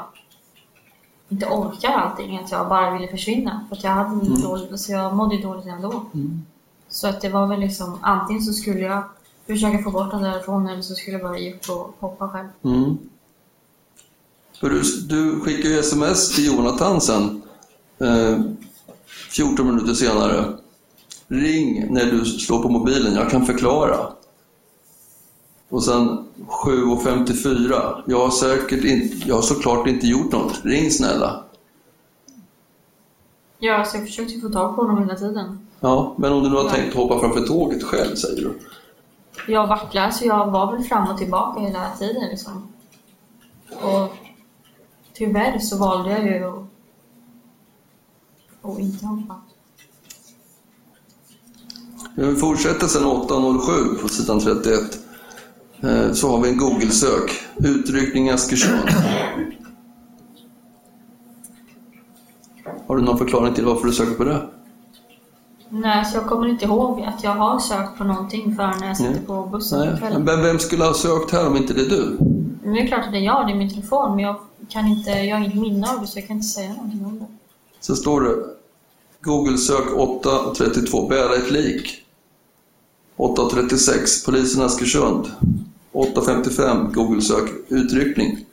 inte orkar allting. Att jag bara ville försvinna. För att jag hade mm. dåligt, alltså jag mådde dåligt ändå. Mm. Så att det var väl liksom antingen så skulle jag försöka få bort henne därifrån eller så skulle jag bara ge upp och hoppa själv. Mm. För du, du skickar ju sms till Jonathan sen, eh, 14 minuter senare. Ring när du slår på mobilen, jag kan förklara. Och sen 7.54, jag har säkert inte, jag har såklart inte gjort något, ring snälla. Ja, alltså jag försökte få tag på honom hela tiden. Ja, men om du nu har Ja. tänkt hoppa framför tåget själv, säger du. Jag vacklade så jag var väl fram och tillbaka hela tiden liksom. Och tyvärr så valde jag ju att, att inte hoppa. Vi fortsätter sen 8.07 på sidan 31. Eh, Så har vi en Google-sök. Utryckning Askersund. Har du någon förklaring till varför du söker på det? Nej, så jag kommer inte ihåg att jag har sökt på någonting förrän när jag sitter Nej. på bussen Nej. kvällen. Men vem skulle ha sökt här om inte det är du? Men det är klart att det är jag, det är min telefon, men jag kan inte, jag har inget minne av det så jag kan inte säga någonting om det. Så står det Google-sök 8.32, bära ett lik. 8.36, polisen Askersund. 8.55, Google-sök, utryckning.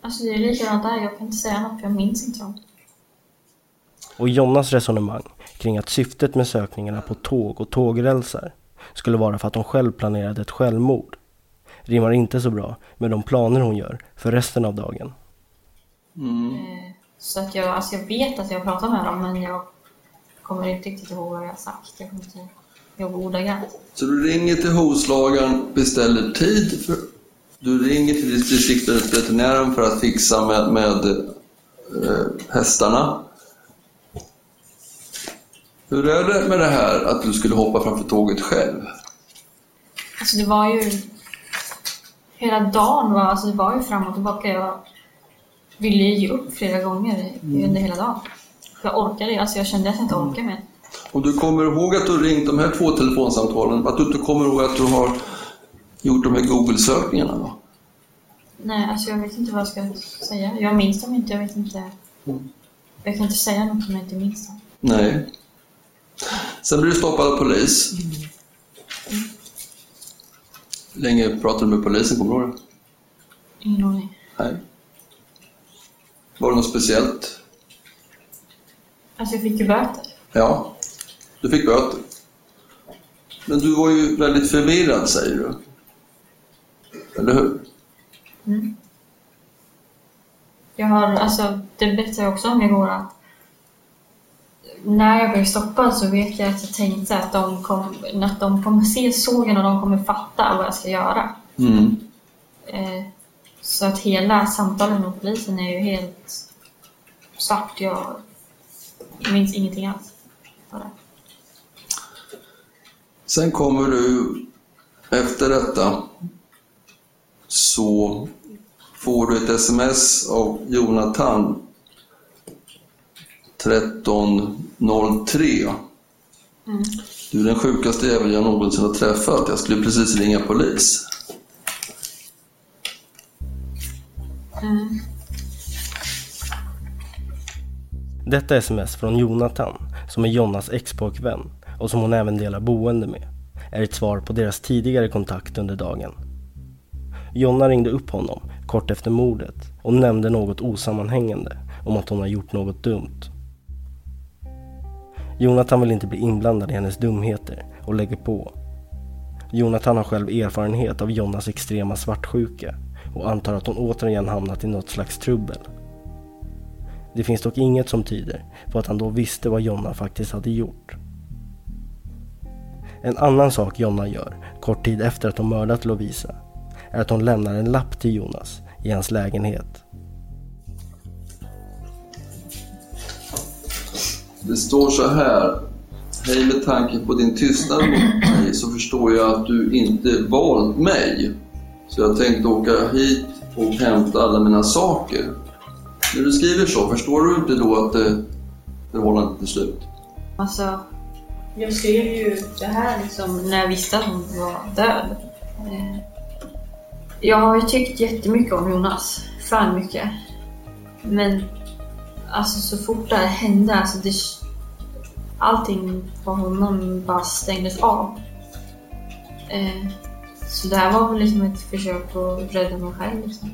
Alltså det är likadant där, jag kan inte säga något för jag minns inte dem. Och Jonnas resonemang kring att syftet med sökningarna på tåg och tågrälsar skulle vara för att hon själv planerade ett självmord rimmar inte så bra med de planer hon gör för resten av dagen. Eh, Så att jag, alltså jag vet att jag har pratat med dem men jag kommer inte riktigt ihåg vad jag har sagt. Jag kommer inte ihåg ordagrant. Så du ringer till hovslagaren, beställer tid. För, du ringer till distriktsveterinären för att fixa med, med eh, hästarna. Hur är det med det här att du skulle hoppa framför tåget själv? Alltså det var ju... Hela dagen var, alltså det var ju fram och tillbaka. Jag ville ju ge upp flera gånger Mm. under hela dagen. Jag orkade alltså jag kände att jag inte orkade mer. Och du kommer ihåg att du ringt de här två telefonsamtalen, att du inte kommer ihåg att du har gjort de här Google-sökningarna då? Nej, alltså jag vet inte vad jag ska säga. Jag minns dem inte, jag vet inte. Jag kan inte säga något som jag inte minns dem. Nej. Sen blir du stoppad av polis. Hur länge pratade du med polisen, kommer du ihåg det? Ingen aning. Nej. Var det något speciellt? Alltså jag fick ju böter. Ja, du fick böter. Men du var ju väldigt förvirrad, säger du. Eller hur? Mm. Jag har, alltså det berättade jag också om igår att när jag blev stoppad så vet jag att jag tänkte att de, kom, att de kommer se sågen och de kommer fatta vad jag ska göra. Mm. Eh, så att hela samtalet med polisen är ju helt svart. Jag minns ingenting alls. av det. Sen kommer du, efter detta, så får du ett sms av Jonathan 1303. Mm. Du är den sjukaste jävel jag någonsin har träffat. Jag skulle precis ringa polis. Mm. Detta sms från Jonathan, som är Jonnas ex-pojkvän och som hon även delar boende med, är ett svar på deras tidigare kontakt under dagen. Jonna ringde upp honom kort efter mordet och nämnde något osammanhängande om att hon har gjort något dumt. Jonathan vill inte bli inblandad i hennes dumheter och lägger på. Jonathan har själv erfarenhet av Jonnas extrema svartsjuka och antar att hon återigen hamnat i något slags trubbel. Det finns dock inget som tyder på att han då visste vad Jonna faktiskt hade gjort. En annan sak Jonna gör, kort tid efter att hon mördat Lovisa, är att hon lämnar en lapp till Jonas i hans lägenhet. Det står så här. Hej med tanke på din tystnad mot mig så förstår jag att du inte valt mig. Så jag tänkte åka hit och hämta alla mina saker. När du skriver så, förstår du inte då att det, förhållandet är slut? Alltså, jag skrev ju det här liksom när jag visste att hon var död. Eh, jag har ju tyckt jättemycket om Jonas. För mycket. Men alltså så fort det här hände, alltså det, allting på honom bara stängdes av. Eh, så det här var väl liksom ett försök att rädda mig själv. Liksom.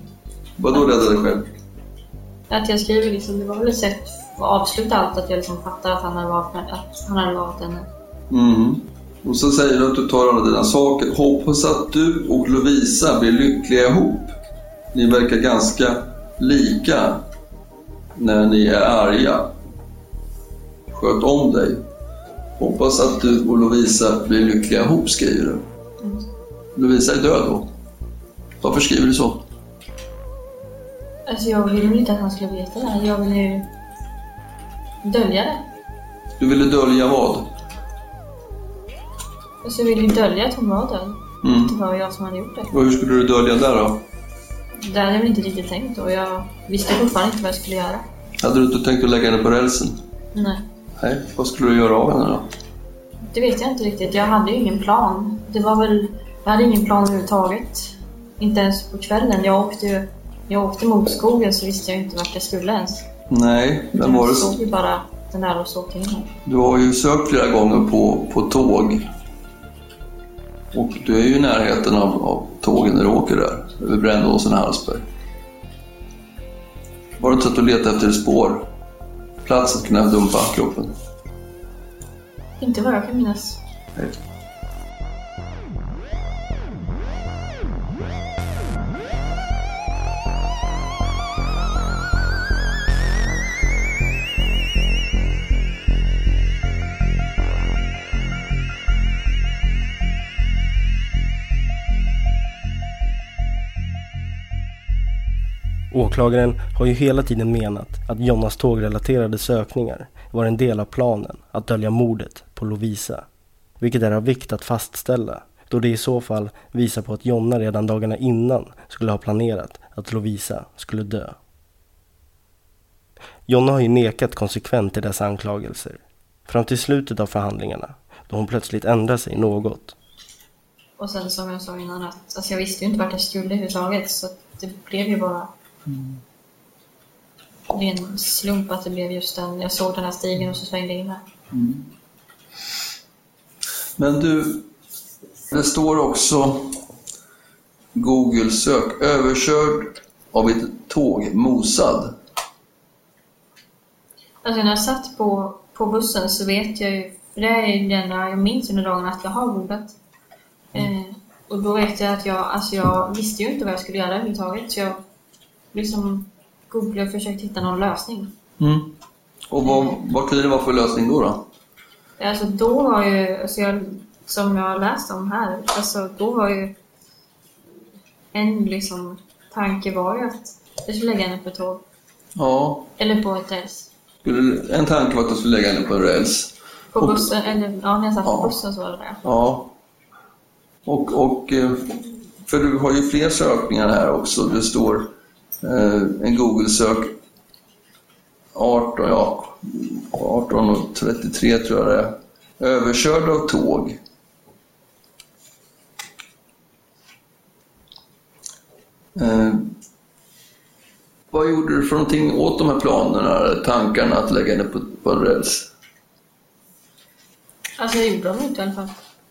Vadå rädda dig själv? Att jag skriver liksom, det var väl ett sätt att avsluta allt, att jag liksom fattar att han hade valt, att han hade valt henne. Mm. Och så säger du att du tar alla dina saker. Hoppas att du och Lovisa blir lyckliga ihop. Ni verkar ganska lika när ni är arga. Sköt om dig. Hoppas att du och Lovisa blir lyckliga ihop, skriver du. Lovisa är död då. Varför skriver du så? Alltså jag ville väl inte att han skulle veta det här. Jag ville ju dölja det. Du ville dölja vad? Alltså jag ville ju dölja att hon var död. Mm. Att det var jag som hade gjort det. Och hur skulle du dölja det då? Det hade jag väl inte riktigt tänkt och jag visste fortfarande inte vad jag skulle göra. Hade du inte tänkt att lägga henne på rälsen? Nej, Nej. Vad skulle du göra av henne då? det vet jag inte riktigt. Jag hade ju ingen plan. Det var väl... Jag hade ingen plan överhuvudtaget. Inte ens på kvällen. Jag åkte. Jag åkte mot skogen så visste jag inte vart jag skulle ens. Nej, men var Jag det såg ju bara den där och till henne. Du har ju sökt flera gånger på, på tåg. Och du är ju i närheten av, av tågen när du åker där, över Brännåsen och Hallsberg. Var det inte så att du letade efter ett spår? plats att kunna dumpa kroppen? Inte vad jag kan minnas. Nej. Åklagaren har ju hela tiden menat att Jonas tågrelaterade sökningar var en del av planen att dölja mordet på Lovisa. Vilket är av vikt att fastställa då det i så fall visar på att Jonna redan dagarna innan skulle ha planerat att Lovisa skulle dö. Jonna har ju nekat konsekvent till dessa anklagelser. Fram till slutet av förhandlingarna då hon plötsligt ändrar sig något. Och sen som jag sa innan att alltså jag visste ju inte vart jag skulle överhuvudtaget så det blev ju bara ren slump att det blev just den. Jag såg den här stigen och så svängde jag in här. Mm. Men du, det står också Google-sök. Överkörd av ett tåg, mosad. Alltså när jag satt på, på bussen så vet jag ju, för det är det enda jag minns under dagen att jag har googlat. Eh, och då vet jag att jag, alltså jag visste ju inte vad jag skulle göra överhuvudtaget. Så jag liksom googlade och försökte hitta någon lösning. Mm. Och vad, vad kan det vara för lösning då? då? Alltså då var ju, alltså jag, som jag har läst om här, alltså då var ju en liksom tanke var ju att jag skulle lägga henne på ett tåg. Ja. Eller på ett räls. En tanke var att du skulle lägga henne på en räls. På Och- bussen, eller ja, när jag satt Ja. på bussen så var det det. Ja. Och, och eh, för du har ju fler sökningar här också. Det står en Google-sök 18, ja, 18 och 33 tror jag det är. Överkörd av tåg. Eh, vad gjorde du för någonting åt de här planerna, tankarna att lägga henne på, på en räls? Alltså jag gjorde dem inte i alla fall.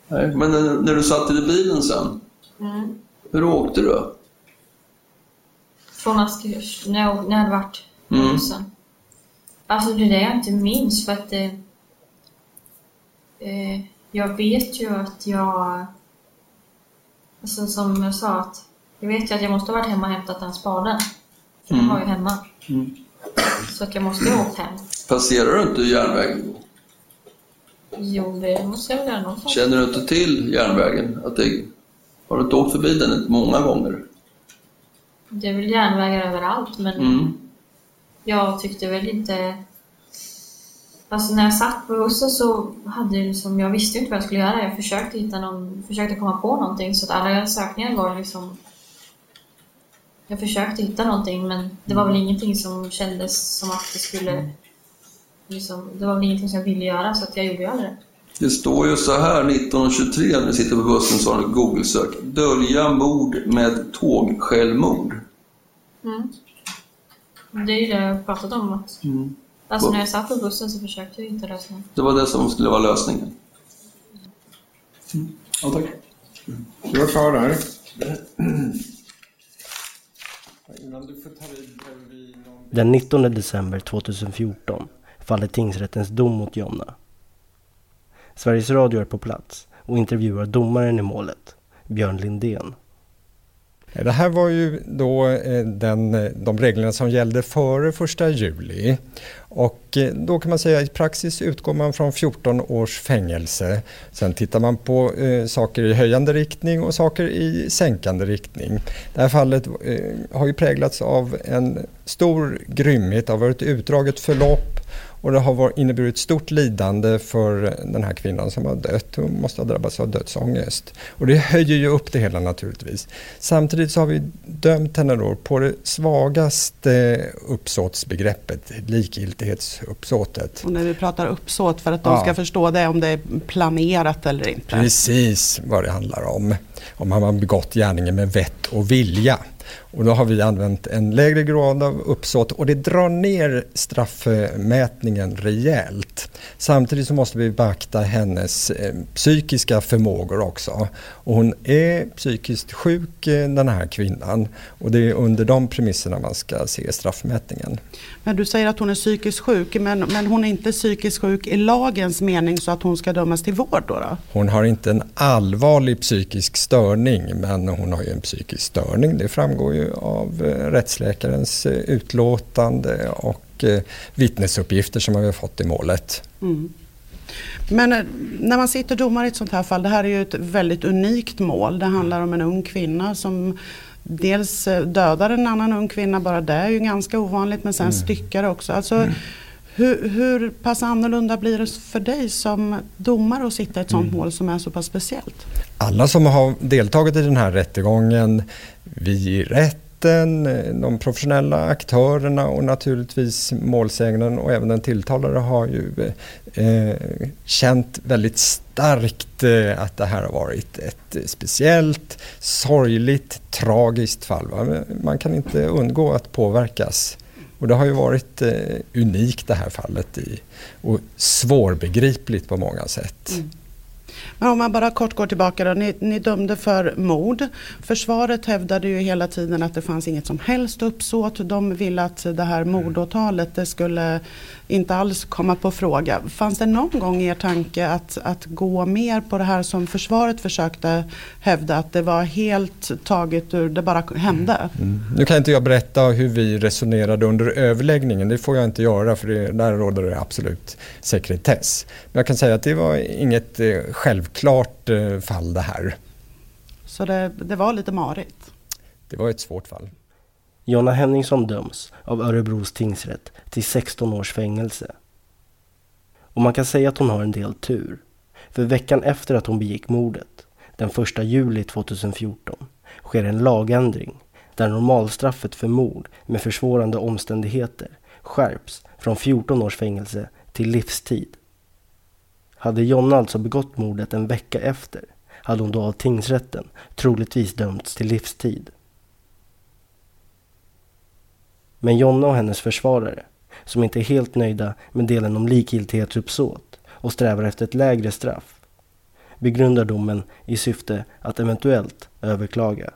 Nej, men när, när du satt i bilen sen, Mm. hur åkte du? Från Askers, när jag, när jag hade varit Mm. bussen. Alltså det är det jag inte minns för att det, eh, jag vet ju att jag, alltså som jag sa att jag vet ju att jag måste ha varit hemma och hämtat den spaden. Den Mm. var ju hemma. Mm. Så att jag måste ha åkt hem. Passerar du inte järnvägen? Jo, det måste jag väl göra någonstans. Känner du inte till järnvägen? Att det, har du inte åkt förbi den många gånger? Det är väl järnvägar överallt men Mm. jag tyckte väl inte... Alltså när jag satt på bussen så hade liksom, jag visste inte vad jag skulle göra. Jag försökte hitta någon, försökte komma på någonting så att alla sökningar var liksom... Jag försökte hitta någonting men det var väl ingenting som kändes som att det skulle... Liksom, det var väl ingenting som jag ville göra så att jag gjorde aldrig det. Det står ju så här 1923 när vi sitter på bussen så har du Google-sök. Dölja mord med tågsjälvmord. Mm. Det är ju det jag pratat om. Att, Mm. alltså när jag satt på bussen så försökte jag hitta lösningen. Det var det som skulle vara lösningen. Ja, tack. Du var klar där. Den 19 december 2014 faller tingsrättens dom mot Jonna. Sveriges Radio är på plats och intervjuar domaren i målet, Björn Lindén. Det här var ju då eh, den, eh, de reglerna som gällde före 1 juli. Och eh, då kan man säga att i praxis utgår man från 14 års fängelse. Sen tittar man på eh, saker i höjande riktning och saker i sänkande riktning. Det här fallet eh, har ju präglats av en stor grymhet, det har varit utdraget förlopp och det har inneburit stort lidande för den här kvinnan som har dött. Hon måste ha drabbats av dödsångest. Och det höjer ju upp det hela naturligtvis. Samtidigt så har vi dömt henne då på det svagaste uppsåtsbegreppet, likgiltighetsuppsåtet. Och när vi pratar uppsåt för att de Ja. ska förstå det om det är planerat eller inte. Precis vad det handlar om. Om man har begått gärningen med vett och vilja. Och då har vi använt en lägre grad av uppsåt och det drar ner straffmätningen rejält. Samtidigt så måste vi beakta hennes eh, psykiska förmågor också. Och hon är psykiskt sjuk eh, den här kvinnan och det är under de premisserna man ska se straffmätningen. Men du säger att hon är psykiskt sjuk men, men hon är inte psykiskt sjuk i lagens mening så att hon ska dömas till vård då? då? Hon har inte en allvarlig psykisk störning men hon har ju en psykisk störning. Det framgår ju av eh, rättsläkarens utlåtande och vittnesuppgifter som vi har fått i målet. Mm. Men eh, när man sitter domare i ett sånt här fall, det här är ju ett väldigt unikt mål. Det handlar om en ung kvinna som dels eh, dödar en annan ung kvinna, bara det är ju ganska ovanligt, men sen mm. styckar också. Alltså, mm. hur, hur pass annorlunda blir det för dig som domare att sitta i ett sånt mm. mål som är så pass speciellt? Alla som har deltagit i den här rättegången, vi i rätt rätten, eh, de professionella aktörerna och naturligtvis målsäganden och även den tilltalade har ju eh, eh, känt väldigt starkt eh, att det här har varit ett speciellt, sorgligt, tragiskt fall. Va? Man kan inte undgå att påverkas. Och det har ju varit eh, unikt det här fallet i, och svårbegripligt på många sätt. Mm. Men om man bara kort går tillbaka då. Ni, ni dömde för mord. Försvaret hävdade ju hela tiden att det fanns inget som helst uppsåt. De ville att det här mordåtalet det skulle inte alls komma på fråga. Fanns det någon gång i er tanke att, att gå mer på det här som försvaret försökte hävda att det var helt taget ur, det bara hände? Mm. Nu kan inte jag berätta hur vi resonerade under överläggningen, det får jag inte göra för det, där råder det absolut sekretess. Men jag kan säga att det var inget eh, självklart eh, fall det här. Så det, det var lite marigt? Det var ett svårt fall. Jonna Henningsson döms av Örebros tingsrätt till 16 års fängelse. Och man kan säga att hon har en del tur. För veckan efter att hon begick mordet, den 1 juli 2014, sker en lagändring där normalstraffet för mord med försvårande omständigheter skärps från 14 års fängelse till livstid. Hade Jonna alltså begått mordet en vecka efter hade hon då av tingsrätten troligtvis dömts till livstid. Men Jonna och hennes försvarare, som inte är helt nöjda med delen om likgiltighetsuppsåt och strävar efter ett lägre straff, begrundar domen i syfte att eventuellt överklaga.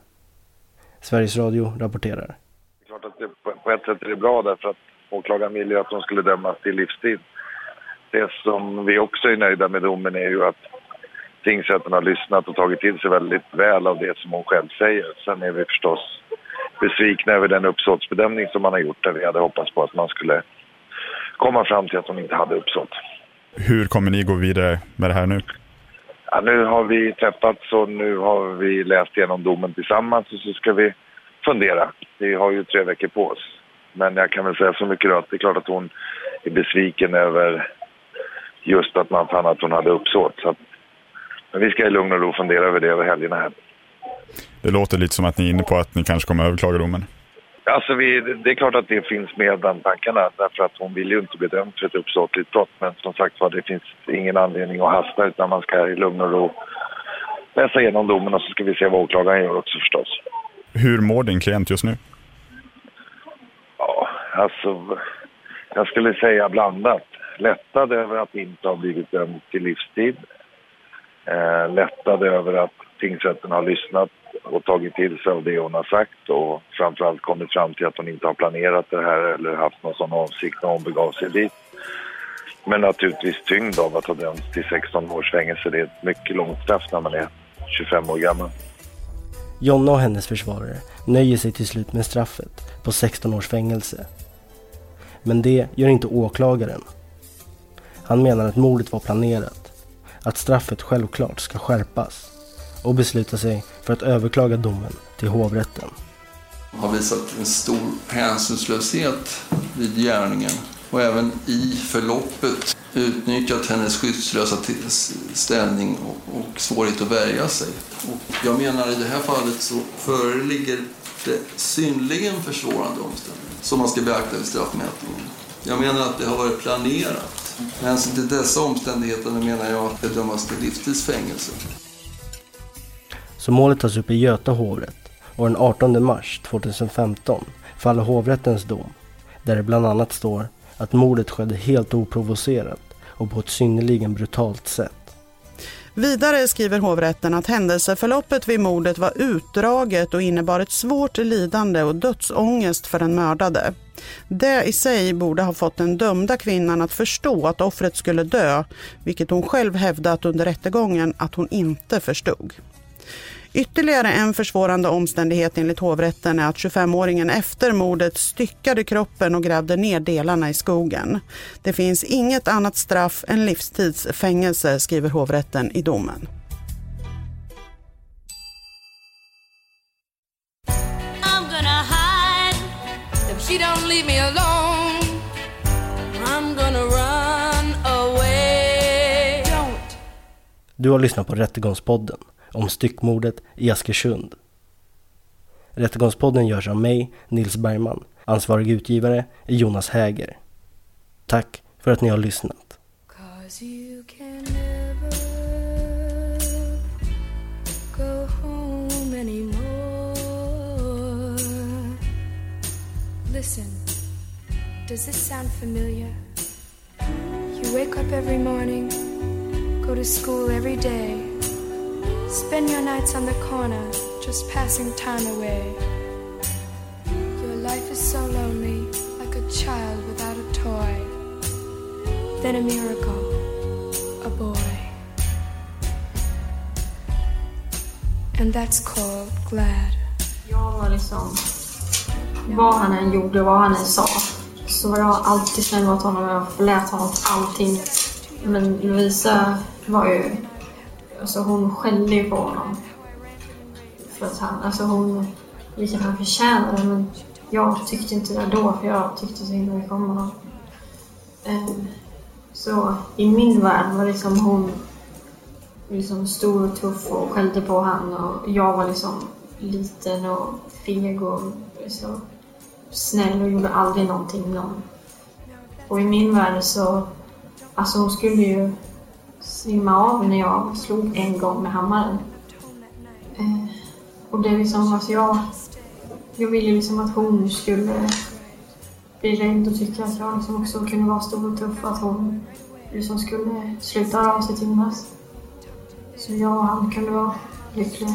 Sveriges Radio rapporterar. Det är Klart att det på ett sätt är det bra därför att åklagaren ville ju att de skulle dömas till livstid. Det som vi också är nöjda med domen är ju att tingsrätten har lyssnat och tagit till sig väldigt väl av det som hon själv säger. Sen är vi förstås besvikna över den uppsåtsbedömning som man har gjort där vi hade hoppats på att man skulle komma fram till att hon inte hade uppsåt. Hur kommer ni gå vidare med det här nu? Ja, nu har vi träffats och nu har vi läst igenom domen tillsammans och så ska vi fundera. Vi har ju tre veckor på oss. Men jag kan väl säga så mycket då att det är klart att hon är besviken över just att man fann att hon hade uppsåt. Så att, men vi ska i lugn och ro fundera över det över helgerna här. Det låter lite som att ni är inne på att ni kanske kommer överklaga domen. Alltså vi, det är klart att det finns med bland tankarna därför att hon vill ju inte bli dömd för ett uppsåtligt brott. Men som sagt var, det finns ingen anledning att hasta utan man ska i lugn och ro läsa igenom domen och så ska vi se vad åklagaren gör också förstås. Hur mår din klient just nu? Ja, alltså jag skulle säga blandat. Lättad över att inte ha blivit dömd till livstid. Eh, lättad över att tingsrätten har lyssnat och tagit till sig av det hon har sagt och framförallt kommit fram till att hon inte har planerat det här eller haft någon sån avsikt när hon begav sig dit. Men naturligtvis tyngd av att ha dömts till 16 års fängelse. Det är ett mycket långt straff när man är 25 år gammal. Jonna och hennes försvarare nöjer sig till slut med straffet på 16 års fängelse. Men det gör inte åklagaren. Han menar att mordet var planerat, att straffet självklart ska skärpas och beslutar sig för att överklaga domen till hovrätten. Har visat en stor hänsynslöshet vid gärningen och även i förloppet utnyttjat hennes skyddslösa ställning och, svårighet att värja sig. Och jag menar i det här fallet så föreligger det synnerligen försvårande omständigheter som man ska beakta vid straffmätningen. Jag menar att det har varit planerat. Med hänsyn till dessa omständigheter menar jag att det dömas till livstidsfängelse. Så målet tas upp i Göta hovrätt och den 18 mars 2015 faller hovrättens dom där det bland annat står att mordet skedde helt oprovocerat och på ett synnerligen brutalt sätt. Vidare skriver hovrätten att händelseförloppet vid mordet var utdraget och innebar ett svårt lidande och dödsångest för den mördade. Det i sig borde ha fått den dömda kvinnan att förstå att offret skulle dö, vilket hon själv hävdat under rättegången att hon inte förstod. Ytterligare en försvårande omständighet enligt hovrätten är att 25-åringen efter mordet styckade kroppen och grävde ner delarna i skogen. Det finns inget annat straff än livstidsfängelse, skriver hovrätten i domen. I'm gonna hide if she don't leave me alone. I'm gonna run away. Don't. Du har lyssnat på Rättegångspodden om styckmordet i Askersund. Rättegångspodden görs av mig, Nils Bergman. Ansvarig utgivare är Jonas Häger. Tack för att ni har lyssnat. You can never go home anymore. Listen, does this sound familiar? You wake up every morning, go to school every day, spend your nights on the corner, just passing time away. Your life is so lonely, like a child without a toy. Then a miracle, a boy. And that's called glad. Jag var liksom, vad han än gjorde, vad han än sa, så var jag alltid snäll mot honom och jag förlät honom allting. Men Lovisa var ju, alltså hon skällde ju på honom. För att han, alltså hon, vilket han förtjänade, men jag tyckte inte det då, för jag tyckte så himla mycket om honom. Ehm, så i min värld var liksom hon liksom stor och tuff och skällde på han och jag var liksom liten och feg och så snäll och gjorde aldrig någonting någon. Och i min värld så, alltså hon skulle ju svimma av när jag slog en gång med hammaren. Eh, och det är liksom, alltså jag, jag ville liksom att hon skulle bli rädd och tycka att jag liksom också kunde vara stor och tuff och att hon liksom skulle sluta höra av sig till mig. Så jag och han kunde vara lyckliga.